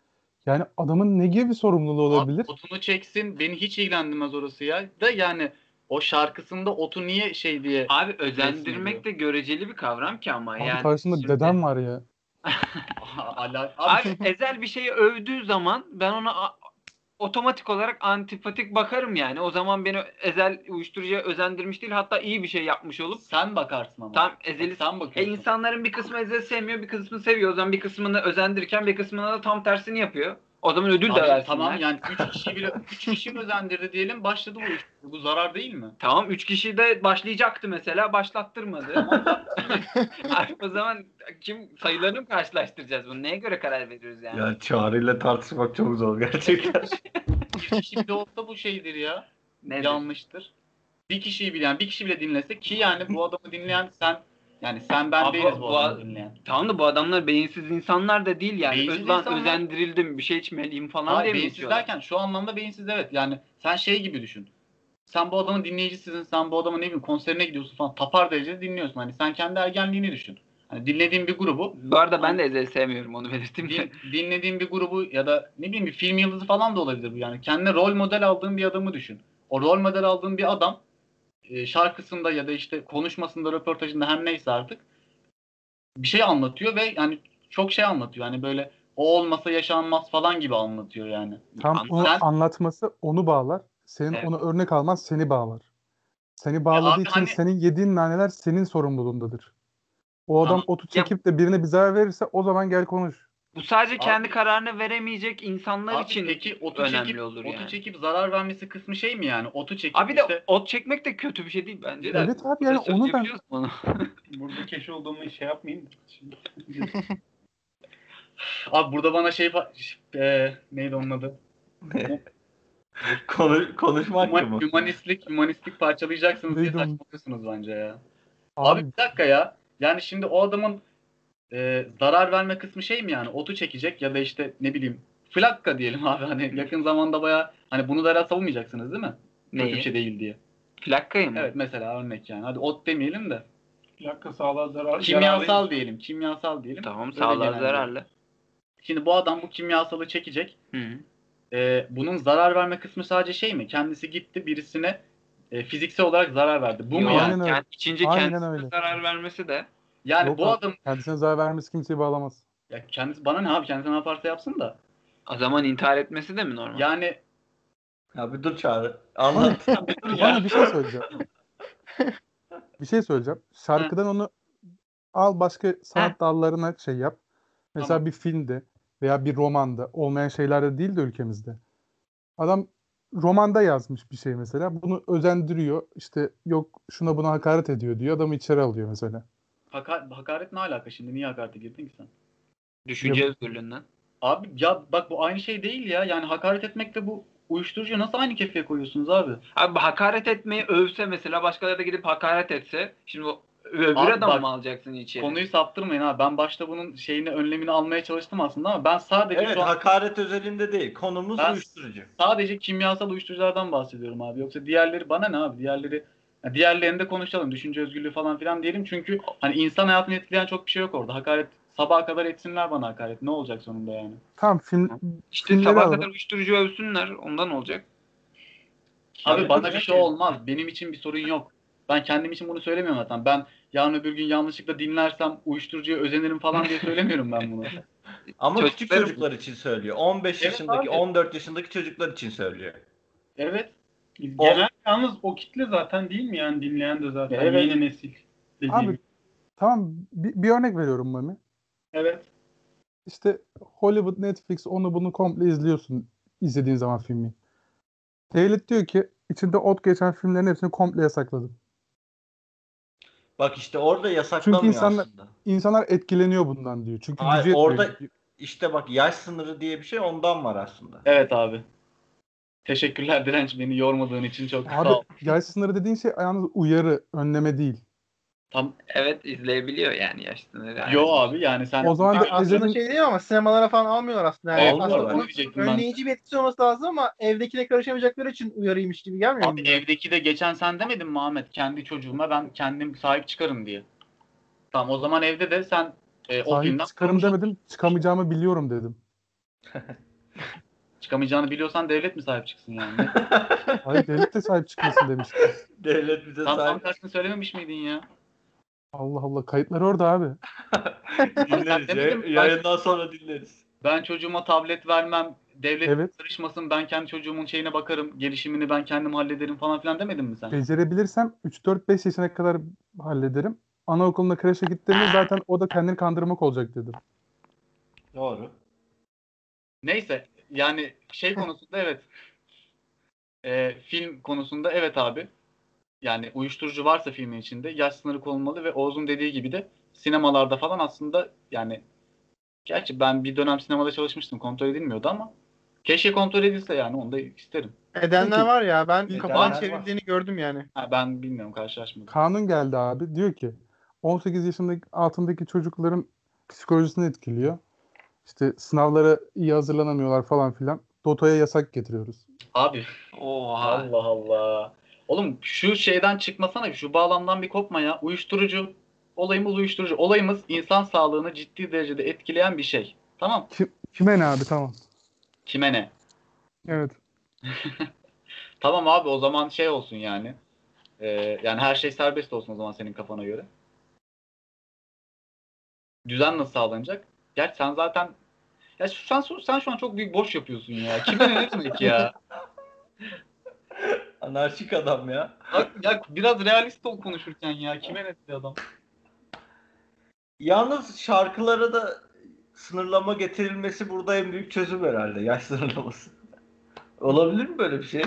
Yani adamın ne gibi bir sorumluluğu olabilir? Abi, otunu çeksin beni hiç ilgilendirmez orası ya. Da yani o şarkısında otu niye şey diye Abi özendirmek de göreceli bir kavram ki ama Abi yani. karşısında şimdi- dedem var ya. Abi, Abi Ezel bir şeyi övdüğü zaman ben ona "A- otomatik olarak antipatik bakarım yani. O zaman beni ezel uyuşturucuya özendirmiş değil hatta iyi bir şey yapmış olup Sen bakarsın ama. tam ezeli Sen e, bakıyorsun. insanların bir kısmı ezel sevmiyor, bir kısmı seviyor. O zaman bir kısmını özendirirken bir kısmına da tam tersini yapıyor. O zaman ödül de Abi, versinler. tamam yani 3 kişi bile 3 kişi özendirdi diyelim başladı bu iş. Bu zarar değil mi? Tamam 3 kişi de başlayacaktı mesela başlattırmadı. o zaman kim sayılarını mı karşılaştıracağız bunu? Neye göre karar veriyoruz yani? Ya çağrıyla tartışmak çok zor gerçekten. 3 kişi bile olsa bu şeydir ya. Nedir? Yanlıştır. Bir kişiyi bile yani bir kişi bile dinlese ki yani bu adamı dinleyen sen yani sen ben Abi, değiliz bu, bu- adamı dinleyen. Tamam da bu adamlar beyinsiz insanlar da değil yani. Beyinsiz Öz, lan insanlar. özendirildim bir şey içmeliyim falan Hayır, diye mi beyinsiz derken şu anlamda beyinsiz evet. Yani sen şey gibi düşün. Sen bu adamın dinleyicisisin. Sen bu adamın ne bileyim konserine gidiyorsun falan. Tapar derecede dinliyorsun. Hani sen kendi ergenliğini düşün. Hani dinlediğin bir grubu Bu arada ben de Ezel'i sevmiyorum onu belirteyim de. din, dinlediğin bir grubu ya da ne bileyim bir film yıldızı falan da olabilir bu yani. Kendine rol model aldığın bir adamı düşün. O rol model aldığın bir adam e, şarkısında ya da işte konuşmasında, röportajında her neyse artık bir şey anlatıyor ve yani çok şey anlatıyor. Hani böyle o olmasa yaşanmaz falan gibi anlatıyor yani. Tam An- onu sen- anlatması onu bağlar. Senin Evet. onu örnek alman seni bağlar. Seni bağladığı için hani- senin yediğin naneler senin sorumluluğundadır. O adam Tamam. otu çekip de birine bir zarar verirse o zaman gel konuş. Bu sadece kendi Abi- kararını veremeyecek insanlar Abi için peki otu önemli çekip, olur otu yani. çekip zarar vermesi kısmı şey mi yani? Otu çekip Abi de işte ot çekmek de kötü bir şey değil bence de. Evet abi yani onu da söyleyebiliyoruz bunu. Burada keş olduğumu şey yapmayayım. abi burada bana şey e, neydi onun adı? Konu, konuşmak Huma- mı? Humanistlik, humanistlik parçalayacaksınız diye saçmalıyorsunuz bence ya. Abi, bir dakika ya. Yani şimdi o adamın e, zarar verme kısmı şey mi yani? Otu çekecek ya da işte ne bileyim flakka diyelim abi hani yakın zamanda baya hani bunu da savunmayacaksınız değil mi? Kötü bir Neyi? şey değil diye. Plakkayı mı? Evet mesela örnek yani. Hadi ot demeyelim de. Plaka sağlığa zarar. Kimyasal zararlı. diyelim. Kimyasal diyelim. Tamam sağlığa genelde. zararlı. Şimdi bu adam bu kimyasalı çekecek. Hı. E, bunun zarar verme kısmı sadece şey mi? Kendisi gitti birisine e, fiziksel olarak zarar verdi. Bu mu Yok, yani? Aynen öyle. kend- içince Aynen kendisine öyle. zarar vermesi de. Yani Yok bu abi. adam Kendisine zarar vermesi kimseyi bağlamaz. ya kendisi bana ne abi kendisi ne yaparsa yapsın da. O zaman intihar etmesi de mi normal? Yani Ya bir dur çağrı. Anlat. Bana bir şey söyleyeceğim. bir şey söyleyeceğim. Şarkıdan onu al başka sanat dallarına şey yap. Mesela Tamam. bir filmde veya bir romanda olmayan şeylerde değil de ülkemizde. Adam romanda yazmış bir şey mesela. Bunu özendiriyor. İşte yok şuna buna hakaret ediyor diyor. Adamı içeri alıyor mesela. Haka- hakaret ne alaka şimdi? Niye hakarete girdin ki sen? Düşünce Yok. özgürlüğünden. Abi ya bak bu aynı şey değil ya. Yani hakaret etmekle bu uyuşturucu nasıl aynı kefeye koyuyorsunuz abi? Abi hakaret etmeyi övse mesela başkaları da gidip hakaret etse şimdi o öbür Abi bak, mı alacaksın içeri? Konuyu saptırmayın abi. Ben başta bunun şeyini önlemini almaya çalıştım aslında ama ben sadece Evet şu an hakaret özelinde değil. Konumuz Ben- uyuşturucu. sadece kimyasal uyuşturuculardan bahsediyorum abi. Yoksa diğerleri bana ne abi? Diğerleri ya diğerlerini de konuşalım. Düşünce özgürlüğü falan filan diyelim. Çünkü hani insan hayatını etkileyen çok bir şey yok orada. Hakaret sabaha kadar etsinler bana hakaret. Ne olacak sonunda yani? Tamam film İşte filmleri sabah alalım. kadar uyuşturucu övsünler ondan olacak. Abi bana bir şey olmaz. Benim için bir sorun yok. Ben kendim için bunu söylemiyorum zaten. Ben yarın öbür gün yanlışlıkla dinlersem uyuşturucuya özenirim falan diye söylemiyorum ben bunu. Ama küçük Çocukları- çocuklar için söylüyor. 15 Evet yaşındaki, abi. 14 yaşındaki çocuklar için söylüyor. Evet. Genel yalnız o kitle zaten değil mi yani dinleyen de zaten Evet. yeni nesil. Dediğim. Abi tamam bir, bir örnek veriyorum Mami. Evet. İşte Hollywood, Netflix onu bunu komple izliyorsun izlediğin zaman filmi. Devlet diyor ki içinde ot geçen filmlerin hepsini komple yasakladım. Bak işte orada yasaklamıyor Çünkü insanlar- aslında. İnsanlar etkileniyor bundan diyor. Çünkü Hayır, orada- İşte bak yaş sınırı diye bir şey ondan var aslında. Evet abi. Teşekkürler Direnç beni yormadığın için çok Abi sağ ol. yaş sınırı dediğin şey yalnız uyarı, önleme değil. Tam Evet izleyebiliyor yani yaş sınırı. yani. yo abi yani sen O zaman da Aslında şey değil ama sinemalara falan almıyorlar aslında. Yani aslında almıyorlar. bunun Onu diyecektim ben. önleyici bir etkisi olması lazım ama evdekine karışamayacakları için uyarıymış gibi gelmiyor mu? Abi evdeki de geçen sen demedin mi Ahmet? Kendi çocuğuma ben kendim sahip çıkarım diye. Tamam o zaman evde de sen e, o sahip çıkarım sorumlusun. demedim, çıkamayacağımı biliyorum dedim. Çıkamayacağını biliyorsan devlet mi sahip çıksın yani? Hayır devlet de sahip çıkmasın demiş. Devlet bize Tam tam sahip tersini söylememiş miydin ya? Allah Allah kayıtlar orada abi. dinleriz. Ya- Yayından sonra dinleriz. Ben çocuğuma tablet vermem devlet Evet. karışmasın ben kendi çocuğumun şeyine bakarım gelişimini ben kendim hallederim falan filan demedin mi sen? Becerebilirsem 3-4-5 yaşına kadar hallederim. Anaokuluna kreşe gittiğimde zaten o da kendini kandırmak olacak dedim. Doğru. Neyse yani şey konusunda evet. Ee, film konusunda evet abi. Yani uyuşturucu varsa filmin içinde yaş sınırı konulmalı ve Oğuz'un dediği gibi de sinemalarda falan aslında yani gerçi ben bir dönem sinemada çalışmıştım kontrol edilmiyordu ama keşke kontrol edilse yani onu da isterim. Edenler Peki. var ya ben Edenler kafadan var. çevrildiğini gördüm yani. Ha, ben bilmiyorum karşılaşmadım. Kanun geldi abi. Diyor ki 18 yaşındaki altındaki çocukların psikolojisini etkiliyor. İşte sınavlara iyi hazırlanamıyorlar falan filan. Dota'ya yasak getiriyoruz. Abi Oha. Allah Allah. Oğlum şu şeyden çıkmasana şu bağlamdan bir kopma ya. Uyuşturucu olayımız uyuşturucu. Olayımız insan sağlığını ciddi derecede etkileyen bir şey. Tamam. Kime ne abi tamam. Kime ne? Evet. Tamam abi o zaman şey olsun yani. Ee, yani her şey serbest olsun o zaman senin kafana göre. Düzen nasıl sağlanacak? Gerçi sen zaten ya sen, sen şu an çok büyük boş yapıyorsun ya. Kime ne demek ya? Anarşik adam ya. Bak, ya biraz realist ol konuşurken ya. Kime ne adam? Yalnız şarkılara da sınırlama getirilmesi burada en büyük çözüm herhalde. Yaş sınırlaması. Olabilir mi böyle bir şey?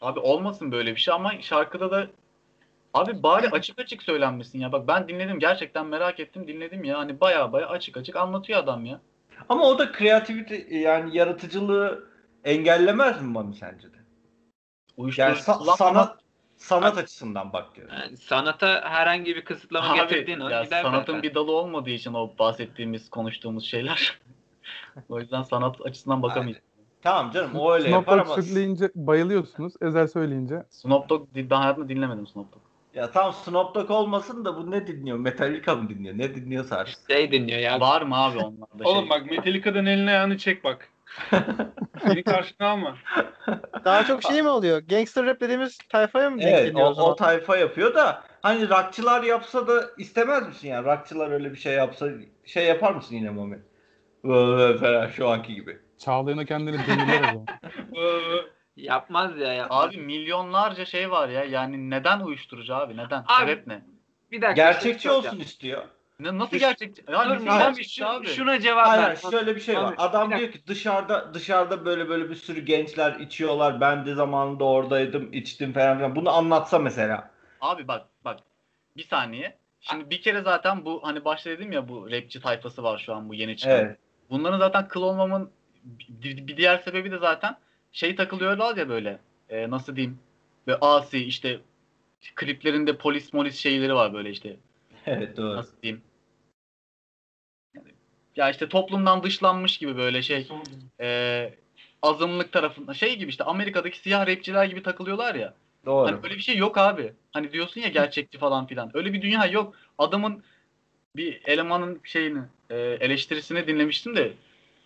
Abi olmasın böyle bir şey ama şarkıda da abi bari açık açık söylenmesin ya. Bak ben dinledim gerçekten merak ettim dinledim ya. Hani baya baya açık açık anlatıyor adam ya. Ama o da kreativite yani yaratıcılığı engellemez mi Mami sence de? Uyuşturucu Yani sa- kullanmamak- sanat sanat açısından bak diyorum. Yani sanata herhangi bir kısıtlama Abi, getirdiğin an ya gider sanatın zaten. bir dalı olmadığı için o bahsettiğimiz, konuştuğumuz şeyler. o yüzden sanat açısından bakamayız. Tamam canım o öyle Snoop yapar Dogg ama söyleyince bayılıyorsunuz. Ezel söyleyince Snoop Dogg ben hayatımda dinlemedim Snoop Dogg. Ya tam Snoop Dogg olmasın da bu ne dinliyor? Metallica mı dinliyor? Ne dinliyorsa artık. Şey dinliyor ya. Var mı abi onlarda Oğlum şey? bak Metallica'dan elini ayağını çek bak. Beni karşına alma. Daha çok şey mi oluyor? Gangster rap dediğimiz tayfaya mı denk Evet geliyor o, o zaman? o tayfa yapıyor da hani rockçılar yapsa da istemez misin yani? Rockçılar öyle bir şey yapsa şey yapar mısın yine Mami? Böyle falan şu anki gibi. Çağlayan'a kendini deniler o zaman. Yapmaz ya. Yapmaz. Abi milyonlarca şey var ya. Yani neden uyuşturucu abi? Neden? Abi, Sebep ne? bir dakika. Gerçekçi şey olsun istiyor. Ne, nasıl Dur, gerçekçi? Ya Dur, şu- abi? şuna cevap Hayır, ver. hayır, şöyle bir şey var. Abi, Adam bir diyor ki dışarıda dışarıda böyle böyle bir sürü gençler içiyorlar. Ben de zamanında oradaydım, içtim falan filan. Bunu anlatsa mesela. Abi bak bak. Bir saniye. Şimdi bir kere zaten bu hani başta dedim ya bu rapçi tayfası var şu an bu yeni çıkan. Evet. Bunların zaten kıl olmamın bir, bir diğer sebebi de zaten şey takılıyorlar ya böyle e, nasıl diyeyim ve asi işte kliplerinde polis molis şeyleri var böyle işte Evet doğru. nasıl diyeyim ya işte toplumdan dışlanmış gibi böyle şey e, azınlık tarafında şey gibi işte Amerika'daki siyah rapçiler gibi takılıyorlar ya. Doğru. Hani öyle bir şey yok abi. Hani diyorsun ya gerçekçi falan filan. Öyle bir dünya yok. Adamın bir elemanın şeyini e, eleştirisini dinlemiştim de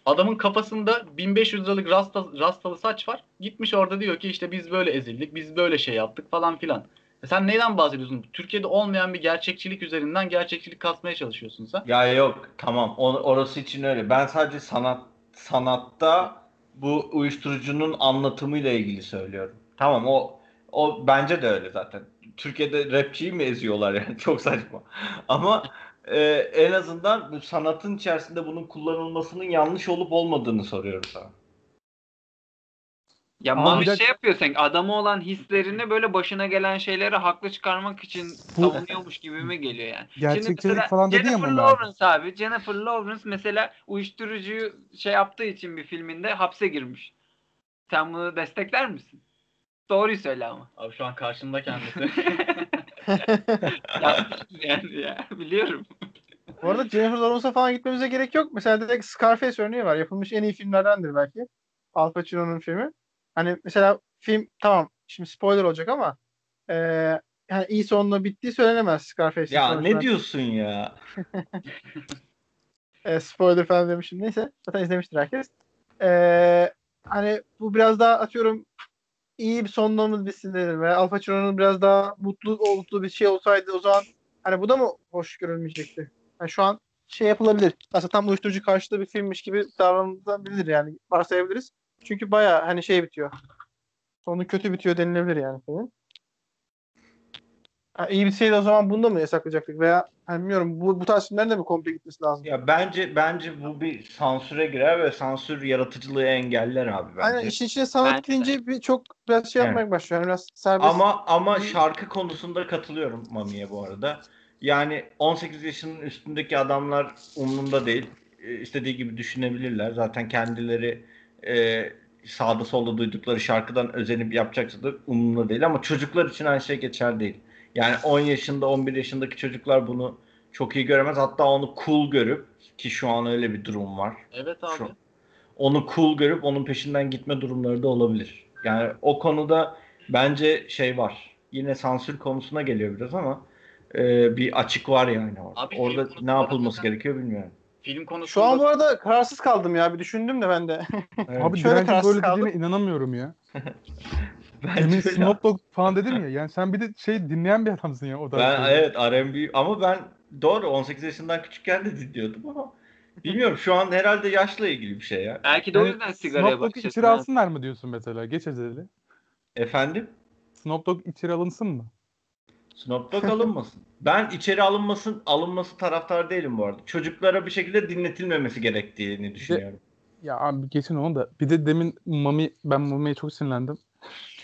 adamın kafasında 1500 liralık rasta, rastalı saç var. Gitmiş orada diyor ki işte biz böyle ezildik, biz böyle şey yaptık falan filan. E sen neyden bahsediyorsun? Türkiye'de olmayan bir gerçekçilik üzerinden gerçekçilik kasmaya çalışıyorsun sen. Ya yok tamam o- orası için öyle. Ben sadece sanat sanatta bu uyuşturucunun anlatımıyla ilgili söylüyorum. Tamam o o bence de öyle zaten. Türkiye'de rapçiyi mi eziyorlar yani çok saçma. Ama e, en azından bu sanatın içerisinde bunun kullanılmasının yanlış olup olmadığını soruyorum sana. Ya Mami bir dakika- şey yapıyor sanki adamı olan hislerini böyle başına gelen şeyleri haklı çıkarmak için Bu- savunuyormuş gibime geliyor yani. Gerçekçilik mesela falan dedi ya Jennifer Mami abi. Lawrence abi. Jennifer Lawrence mesela uyuşturucuyu şey yaptığı için bir filminde hapse girmiş. Sen bunu destekler misin? Doğruyu söyle ama. Abi şu an karşımda kendisi. Yapmışız yani ya. Biliyorum. Bu arada Jennifer Lawrence'a falan gitmemize gerek yok. Mesela direkt Scarface örneği var. Yapılmış en iyi filmlerdendir belki. Al Pacino'nun filmi. Hani mesela film tamam şimdi spoiler olacak ama eee yani iyi sonla bittiği söylenemez Scarface'in Ya ne diyorsun ya? E, spoiler falan demişim. Neyse. Zaten izlemiştir herkes. E, hani bu biraz daha atıyorum iyi bir sonlamamız bitsin dedim. Ve Al Pacino'nun biraz daha mutlu mutlu bir şey olsaydı o zaman hani bu da mı hoş görülmeyecekti? Yani şu an şey yapılabilir. Aslında tam uyuşturucu karşıtı bir filmmiş gibi davranılabilir yani varsayabiliriz. Çünkü baya hani şey bitiyor. Sonu kötü bitiyor denilebilir yani filmin. Ha, iyi bitseydi o zaman bunu da mı yasaklayacaktık veya hani bilmiyorum bu, bu tarz filmlerin de mi komple gitmesi lazım? Ya bence bence bu bir sansüre girer ve sansür yaratıcılığı engeller abi bence. Aynen işin içine sanat Bence girince bir çok biraz şey Evet. yapmaya başlıyor. Yani biraz serbest. Ama ama şarkı konusunda katılıyorum Mami'ye bu arada. Yani 18 yaşının üstündeki adamlar umrunda değil. E, İstediği gibi düşünebilirler. Zaten kendileri e, sağda solda duydukları şarkıdan özenip yapacaksa da umrunda değil. Ama çocuklar için aynı şey geçer değil. Yani 10 yaşında 11 yaşındaki çocuklar bunu çok iyi göremez. Hatta onu cool görüp ki şu an öyle bir durum var. Evet abi. Şu- onu cool görüp onun peşinden gitme durumları da olabilir. Yani o konuda bence şey var. Yine sansür konusuna geliyor biraz ama e, bir açık var yani orada. Abi orada ne yapılması gerekiyor bilmiyorum. Film konusunda Şu an bu arada kararsız kaldım ya. Bir düşündüm de ben de. Evet. Abi Şöyle kararsız böyle kaldım. dediğine inanamıyorum ya. Bence Demin. Snoop Dogg falan dedim ya. Yani sen bir de şey dinleyen bir adamsın ya o da. Ben evet R&B ama ben doğru 18 yaşından küçükken de dinliyordum ama bilmiyorum şu an herhalde yaşla ilgili bir şey ya. Belki de o Yani yüzden sigaraya Snoop Dogg'u bakış içeri alsınlar mı diyorsun mesela? Geç ezeli. Efendim? Snoop Dogg içeri alınsın mı? Snoop Dogg alınmasın. Ben içeri alınmasın alınması taraftar değilim bu arada. Çocuklara bir şekilde dinletilmemesi gerektiğini düşünüyorum. Ya abi geçin onu da. Bir de demin Mami, ben Mami'ye çok sinirlendim.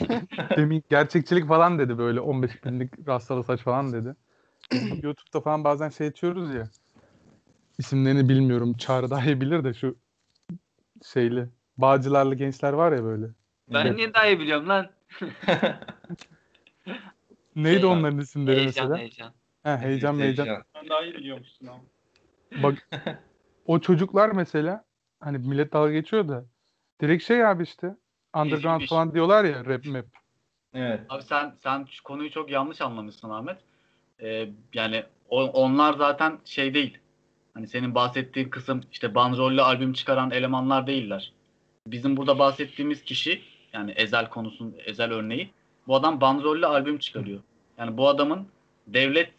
demin gerçekçilik falan dedi böyle 15 binlik rastalı saç falan dedi. YouTube'da falan bazen şey açıyoruz ya. İsimlerini bilmiyorum. Çağrı daha iyi bilir de şu şeyli. Bağcılarlı gençler var ya böyle. Ben niye daha iyi biliyorum lan? Neydi Heyecan. onların isimleri Heyecan mesela? heyecan. He, heyecan heyecan. Ben daha iyi biliyormuşsun ama. Bak o çocuklar mesela hani millet dalga geçiyor da direkt şey abi işte underground Ezilmiş. falan diyorlar ya rap map. Evet. Abi sen sen şu konuyu çok yanlış anlamışsın Ahmet. Ee, yani o- onlar zaten şey değil. Hani senin bahsettiğin kısım işte bandrollü albüm çıkaran elemanlar değiller. Bizim burada bahsettiğimiz kişi yani Ezel konusun Ezel örneği bu adam bandrollü albüm çıkarıyor. Yani bu adamın devlet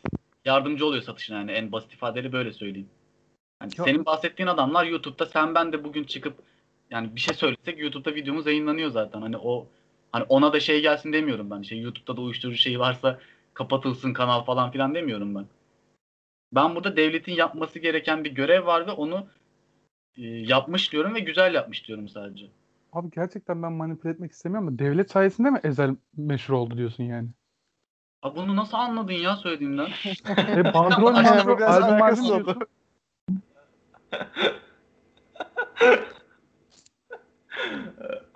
yardımcı oluyor satışına yani en basit ifadeyle böyle söyleyeyim. Yani Ya- senin bahsettiğin adamlar YouTube'da sen ben de bugün çıkıp yani bir şey söylesek YouTube'da videomuz yayınlanıyor zaten. Hani o Hani ona da şey gelsin demiyorum ben. Şey YouTube'da da uyuşturucu şeyi varsa kapatılsın kanal falan filan demiyorum ben. Ben burada devletin yapması gereken bir görev var ve onu e, yapmış diyorum ve güzel yapmış diyorum sadece. Abi gerçekten ben manipüle etmek istemiyorum ama devlet sayesinde mi Ezel meşhur oldu diyorsun yani? Abi bunu nasıl anladın ya söylediğimden? E bandrol bandrol albüm diyorsun.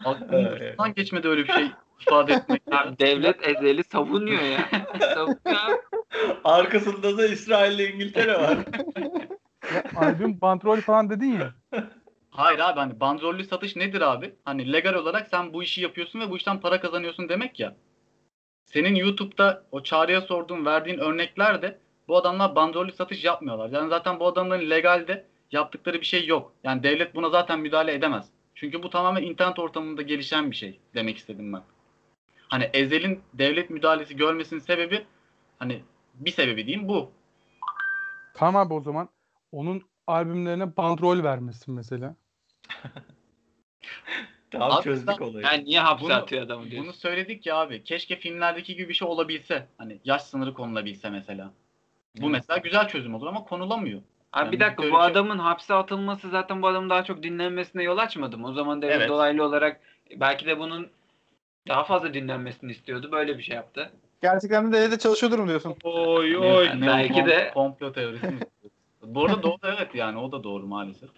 Aklımdan geçmedi öyle bir şey ifade etmek. Abi devlet ezeli savunuyor ya. savunuyor. Arkasında da İsrail ile İngiltere var. Ya, albüm bandrol falan dedin ya. Hayır abi hani bandrollü satış nedir abi? Hani legal olarak sen bu işi yapıyorsun ve bu işten para kazanıyorsun demek ya. Senin YouTube'da o çağrıya sorduğun, verdiğin örnekler de bu adamlar bandrollü satış yapmıyorlar. Yani zaten bu adamların legalde yaptıkları bir şey yok. Yani devlet buna zaten müdahale edemez. Çünkü bu tamamen internet ortamında gelişen bir şey demek istedim ben. Hani Ezel'in devlet müdahalesi görmesinin sebebi hani bir sebebi diyeyim bu. Tamam abi o zaman onun albümlerine bandrol vermesin mesela. Tamam Abi çözdük sen- olayı. Yani niye hapse Bunu- atıyor adamı Bunu diyorsun. söyledik ya abi. Keşke filmlerdeki gibi bir şey olabilse. Hani yaş sınırı konulabilse mesela. Bu mesela güzel çözüm olur ama konulamıyor. Abi bir Yani dakika böyle bu adamın hapse atılması zaten bu adamın daha çok dinlenmesine yol açmadı mı? O zaman devlet Evet. dolaylı olarak belki de bunun daha fazla dinlenmesini istiyordu. Böyle bir şey yaptı. Gerçekten de devlette çalışıyordur mu diyorsun? Oy oy. Yani belki de- komplo teorisi mi? Bu arada doğru evet yani o da doğru maalesef.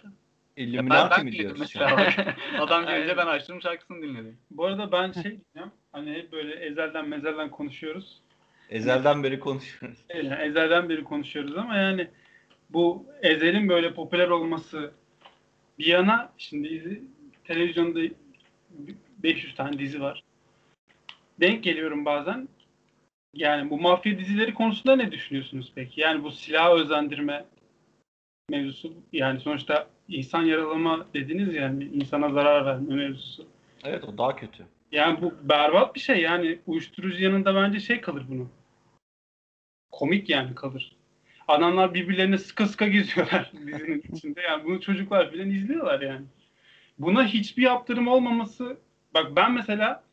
Illuminati ben mi diyoruz? mesela. Adam gelince ben açtım şarkısını dinledim. Bu arada ben şey diyeceğim. Hani hep böyle ezelden mezelden konuşuyoruz. Ezelden beri konuşuyoruz. Evet, ezelden beri konuşuyoruz ama yani bu ezelin böyle popüler olması bir yana şimdi televizyonda 500 tane dizi var. Denk geliyorum bazen. Yani bu mafya dizileri konusunda ne düşünüyorsunuz peki? Yani bu silah özendirme mevzusu yani sonuçta insan yaralama dediniz yani insana zarar verme mevzusu. Evet o daha kötü. Yani bu berbat bir şey yani uyuşturucu yanında bence şey kalır bunun. Komik yani kalır. Adamlar birbirlerine sıka sıka geziyorlar dizinin içinde. Yani bunu çocuklar filan izliyorlar yani. Buna hiçbir yaptırım olmaması bak ben mesela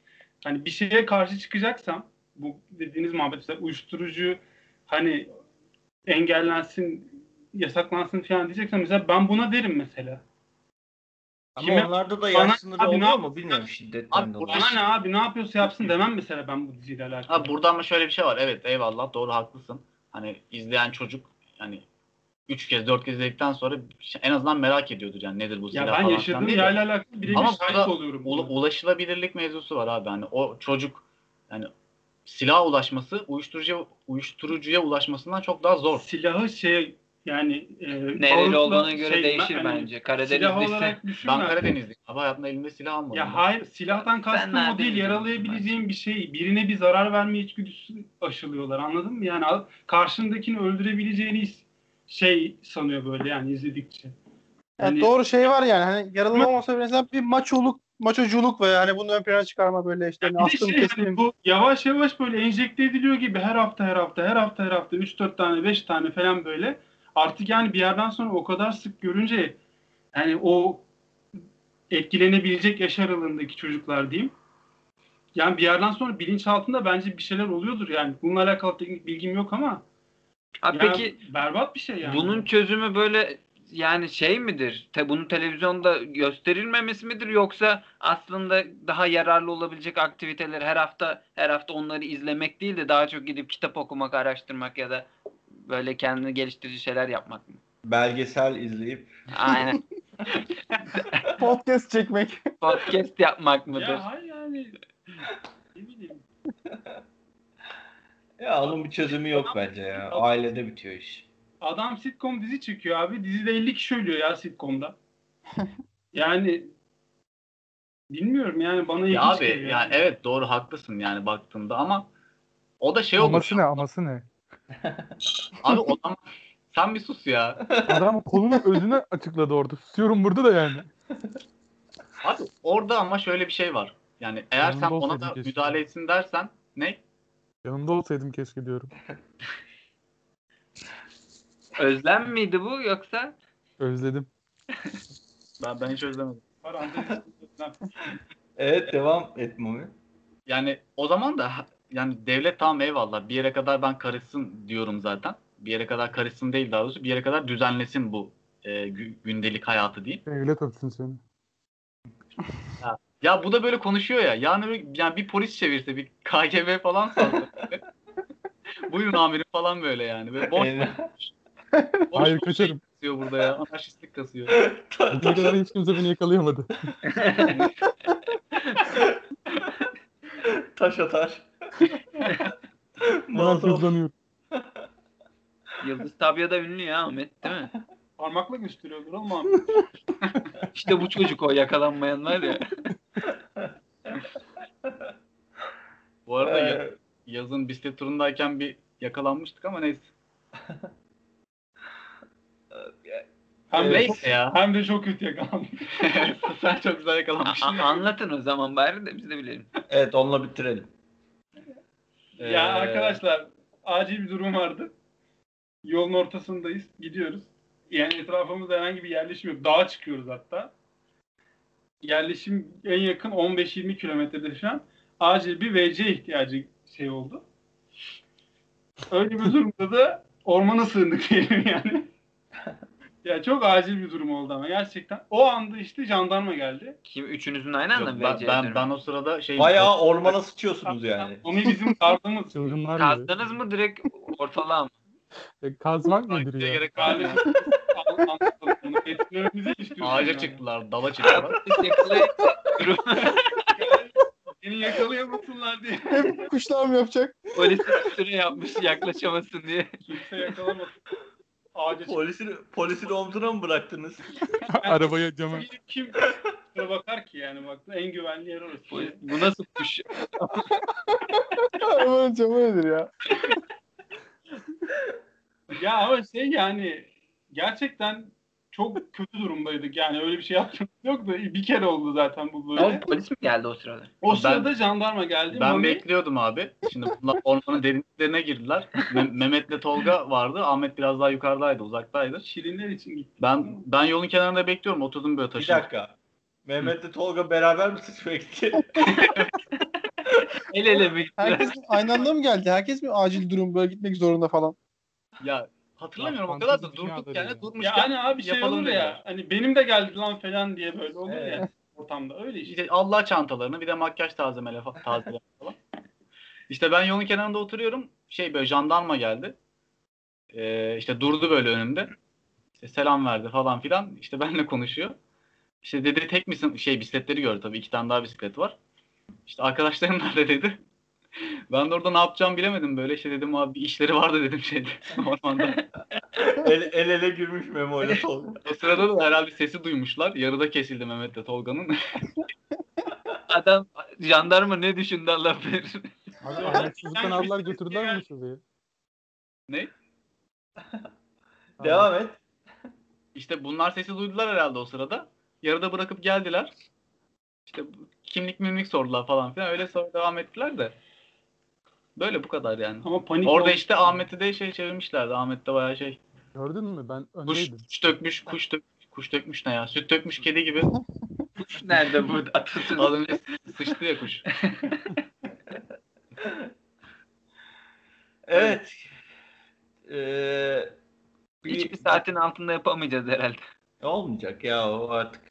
hani bir şeye karşı çıkacaksam bu dediğiniz muhabbet mesela uyuşturucu hani engellensin yasaklansın falan diyeceksem mesela ben buna derim mesela. Ama Kime- onlarda da yaş sınırı abi ne oluyor mu bilmiyorum şiddetten Abi dolayı. Bana ne abi ne yapıyorsa yapsın demem mesela ben bu diziyle alakalı. Ha burada ama şöyle bir şey var. Evet eyvallah doğru haklısın. Hani izleyen çocuk hani 3 kez 4 kez izledikten sonra en azından merak ediyordur yani nedir bu silah ya ben falan yaşadığım yerle alakalı birebir Ama şahit oluyorum. Buna. ulaşılabilirlik mevzusu var abi. Hani o çocuk yani silaha ulaşması uyuşturucuya uyuşturucuya ulaşmasından çok daha zor. Silahı şey yani e, Nereli olduğuna göre şey, değişir ben- bence. Silah Karadenizliyse Ben. Karadenizliyim. Ama hayatımda elimde silah almadım. Ya ben. hayır silahtan kastım nerede o değil biliyorsun yaralayabileceğin bir şey. Birine bir zarar verme içgüdüsü aşılıyorlar anladın mı? Yani karşındakini öldürebileceğini şey sanıyor böyle yani izledikçe. Yani Yani- doğru şey var yani hani yaralı olmasa bile mesela bir maçoluk, maçoculuk ve yani bunu ön plana çıkarma böyle işte hani de astım şey, hani bu yavaş yavaş böyle enjekte ediliyor gibi her hafta her hafta her hafta her hafta 3-4 tane 5 tane falan böyle. Artık yani bir yerden sonra o kadar sık görünce yani o etkilenebilecek yaş aralığındaki çocuklar diyeyim. Yani bir yerden sonra bilinçaltında bence bir şeyler oluyordur yani. Bununla alakalı teknik bilgim yok ama Abi yani peki berbat bir şey yani. bunun çözümü böyle yani şey midir? Te, bunun televizyonda gösterilmemesi midir yoksa aslında daha yararlı olabilecek aktiviteler her hafta her hafta onları izlemek değil de daha çok gidip kitap okumak, araştırmak ya da böyle kendini geliştirici şeyler yapmak mı? Belgesel izleyip Aynen. Podcast çekmek. Podcast yapmak mıdır? ya hayır yani ne bileyim. ya onun bir çözümü yok bence ya. Ailede bitiyor iş. Adam sitcom dizi çekiyor abi. Dizide 50 kişi ölüyor ya sitcomda. yani bilmiyorum yani bana Ya abi geliyor. yani evet doğru haklısın yani baktığında ama o da şey olur. Aması ne aması ne? Abi o zaman sen bir sus ya. Adam konunun özünü açıkladı orada. Susuyorum burada da yani. Abi orada ama şöyle bir şey var. Yani eğer Yanında sen ona da keşke. müdahale etsin dersen ne? Yanında olsaydım keşke diyorum. Özlem miydi bu yoksa? Özledim. Ben ben hiç özlemedim. Parantez- Evet devam et Mumi. Yani o zaman da yani devlet tamam eyvallah bir yere kadar ben karışsın diyorum zaten. Bir yere kadar karışsın değil daha doğrusu bir yere kadar düzenlesin bu e, gü- gündelik hayatı diyeyim. Devlet öpsün seni. Ya bu da böyle konuşuyor ya. Yani, yani bir polis çevirse bir KGB falan. Buyurun amirim falan böyle yani. Böyle boş, boş Hayır, kaçarım. şey kasıyor burada ya. Anarşistlik kasıyor. Bugüne kadar hiç kimse beni yakalayamadı. Taş atar. Hızlanıyorum. Yıldız Tabya da ünlü ya Ahmet değil mi? Parmakla gösteriyordur ama İşte bu çocuk o yakalanmayan var ya. Bu arada ya- Ee, yazın bisiklet turundayken bir yakalanmıştık ama neyse. hem de, çok, Neyse ya. hem de çok kötü yakalanmış. Sen çok güzel A- yakalanmışsın. a- anlatın o zaman bari de biz de bilelim. evet onunla bitirelim. Ee, Ya arkadaşlar acil bir durum vardı. Yolun ortasındayız. Gidiyoruz. Yani etrafımızda herhangi bir yerleşim yok. Dağa çıkıyoruz hatta. Yerleşim en yakın 15-20 kilometrede şu an. Acil bir VC ihtiyacı şey oldu. Öyle bir durumda da ormana sığındık diyelim yani. Ya çok acil bir durum oldu ama gerçekten. O anda işte jandarma geldi. Kim üçünüzünüzün aynı anda mı ben, ben, ben o sırada şey Bayağı ormana sıçıyorsunuz yani. Onu bizim kardımız. Çılgınlar gibi. Kazdınız mı direkt ortalığa mı? E, kazmak nedir ya? gerek var istiyorsun. Ağaca yani. çıktılar, dala çıktılar. Siz yakalayın. Seni yakalayamasınlar diye. Hep kuşlar mı yapacak? Polisi süre yapmış yaklaşamasın diye. Kimse yakalamasın. Ağaca. Polisin, polisin omzuna mı bıraktınız? Arabaya camı. Kim bakar ki yani bak en güvenli yer orası. Polis, bu nasıl kuş? Arabanın camı nedir ya? Ya ama şey yani gerçekten çok kötü durumdaydık. Yani öyle bir şey yaptığımız yok da bir kere oldu zaten bu böyle. Ama polis mi geldi o sırada? o Ben- sırada jandarma geldi. Ben Mami- bekliyordum abi. Şimdi bunlar ormanın derinliklerine girdiler. Me- Mehmet'le Tolga vardı. Ahmet biraz daha yukarıdaydı, uzaktaydı. Şirinler için gitti. Ben ben yolun kenarında bekliyorum. Oturdum böyle Bir taşın. dakika. Mehmet'le Tolga beraber mi gitti? El ele mi gittiler? Herkes aynı anda mı geldi? Herkes mi acil durum böyle gitmek zorunda falan? Ya hatırlamıyorum Ya, o kadar da durduk yani ya. durmuşken Yani abi şey yapalım olur ya. dediler. Hani benim de geldi lan falan diye böyle olur Evet. ya ortamda. Öyle işte. İşte Allah çantalarını bir de makyaj tazemele tazeleme falan. İşte ben yolun kenarında oturuyorum. Şey böyle jandarma geldi. Ee, işte durdu böyle önümde. İşte selam verdi falan filan. İşte benimle konuşuyor. İşte dedi tek misin? Şey bisikletleri gördü tabii. iki tane daha bisiklet var. İşte arkadaşlarım nerede dedi. Ben de orada ne yapacağımı bilemedim böyle. İşte dedim abi bir işleri vardı dedim şeyde ormanda. el, el ele girmiş Memo ile Tolga. O sırada da herhalde sesi duymuşlar. Yarıda kesildi Mehmet'le Tolga'nın. Adam jandarma ne düşündü Allah bilir. Abi Ahmetsizlikten aldılar götürdüler mi bu çocuğu? ne? Devam et. İşte bunlar sesi duydular herhalde o sırada. Yarıda bırakıp geldiler. İşte kimlik mimlik sordular falan filan. Öyle sonra devam ettiler de. Böyle bu kadar yani. Ama panik Orada oldu. işte Ahmet'i de şey çevirmişlerdi. Ahmet de bayağı şey. Gördün mü? Ben Kuş, öndeydim. kuş dökmüş, kuş dök, kuş dökmüş ne ya? Süt dökmüş kedi gibi. Nerede burada atasın? Az önce sıçtı ya kuş. Evet. Ee, bir- Hiçbir saatin altında yapamayacağız herhalde. Olmayacak ya o artık.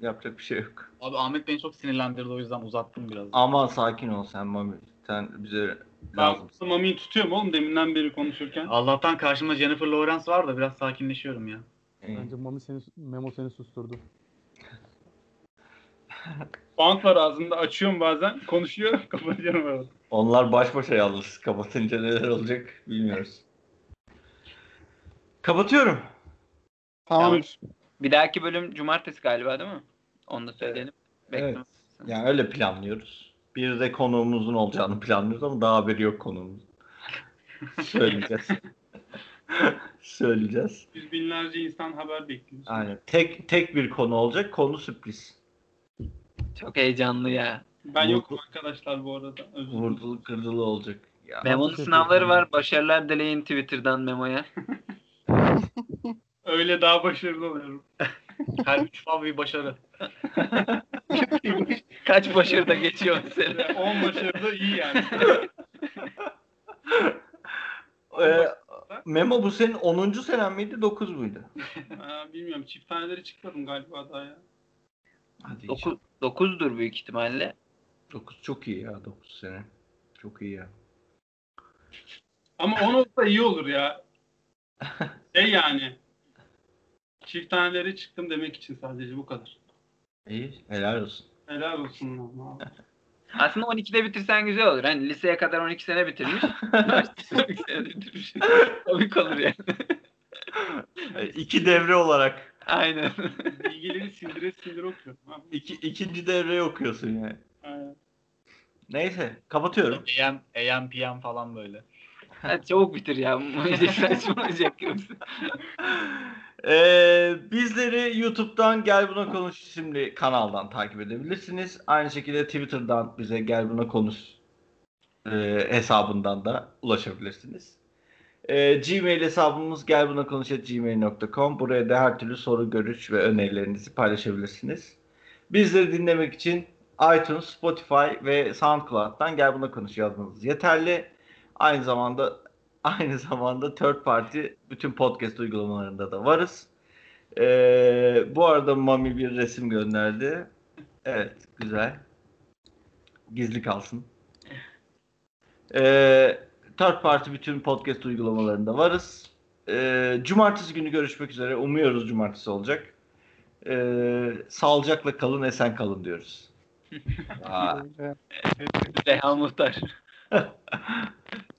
Yapacak bir şey yok. Abi Ahmet beni çok sinirlendirdi o yüzden uzattım biraz. Aman sakin ol sen Mami. Sen bize lazımsın. Ben Mami'yi tutuyorum oğlum deminden beri konuşurken. Allah'tan karşımda Jennifer Lawrence var da biraz sakinleşiyorum ya. Bence Mami seni, Memo seni susturdu. Bant var ağzımda açıyorum bazen. Konuşuyor kapatıyorum arada. Onlar baş başa yalnız. Kapatınca neler olacak bilmiyoruz. Kapatıyorum. Tamamdır. Bir dahaki bölüm cumartesi galiba değil mi? Onu da söyleyelim. Evet. Beklemesin. Yani öyle planlıyoruz. Bir de konuğumuzun olacağını planlıyoruz ama daha haberi yok konuğumuzun. Söyleyeceğiz. Söyleyeceğiz. Yüz binlerce insan haber bekliyor. Aynen. Tek tek bir konu olacak. Konu sürpriz. Çok heyecanlı ya. Ben Vurdu- yokum arkadaşlar bu arada. Özür dilerim. Vurdulu kırdılı olacak. Ya. Memo'nun sınavları var. Başarılar dileyin Twitter'dan Memo'ya. Öyle daha başarılı oluyorum. Her üç fav bir başarı. Kaç başarıda geçiyor mesela. 10 başarılı iyi yani. Ee, Memo bu senin 10. senen miydi 9 muydu? Aa, bilmiyorum çift taneleri çıkmadım galiba daha ya. Hadi 9, 9'dur büyük ihtimalle. 9 çok iyi ya 9 sene. Çok iyi ya. Ama 10 olsa iyi olur ya. Şey yani. Çift taneleri çıktım demek için sadece bu kadar. İyi helal olsun. Helal olsun lan abi. Aslında 12'de bitirsen güzel olur. Hani liseye kadar 12 sene bitirmiş. üniversitede 12 sene bitirmiş. Komik olur yani. İki devre olarak. Aynen. Bilgileri sindire sindire okuyorum. abi. İki, ikinci devreyi okuyorsun yani. Aynen. Neyse kapatıyorum. AM, AM, PM falan böyle. Hadi çabuk bitir ya. Saçmalayacak yoksa. Ee, bizleri YouTube'dan Gel Buna Konuş isimli kanaldan takip edebilirsiniz. Aynı şekilde Twitter'dan bize Gel Buna Konuş e, hesabından da ulaşabilirsiniz. E, Gmail hesabımız gelbunakonuş.gmail.com Buraya da her türlü soru, görüş ve önerilerinizi paylaşabilirsiniz. Bizleri dinlemek için iTunes, Spotify ve SoundCloud'dan Gel Buna Konuş yazmanız yeterli. Aynı zamanda aynı zamanda third party bütün podcast uygulamalarında da varız. Ee, bu arada Mami bir resim gönderdi. Evet, güzel. Gizli kalsın. Ee, third party bütün podcast uygulamalarında varız. Ee, cumartesi günü görüşmek üzere. Umuyoruz cumartesi olacak. Ee, sağlıcakla kalın, esen kalın diyoruz. Reha Muhtar.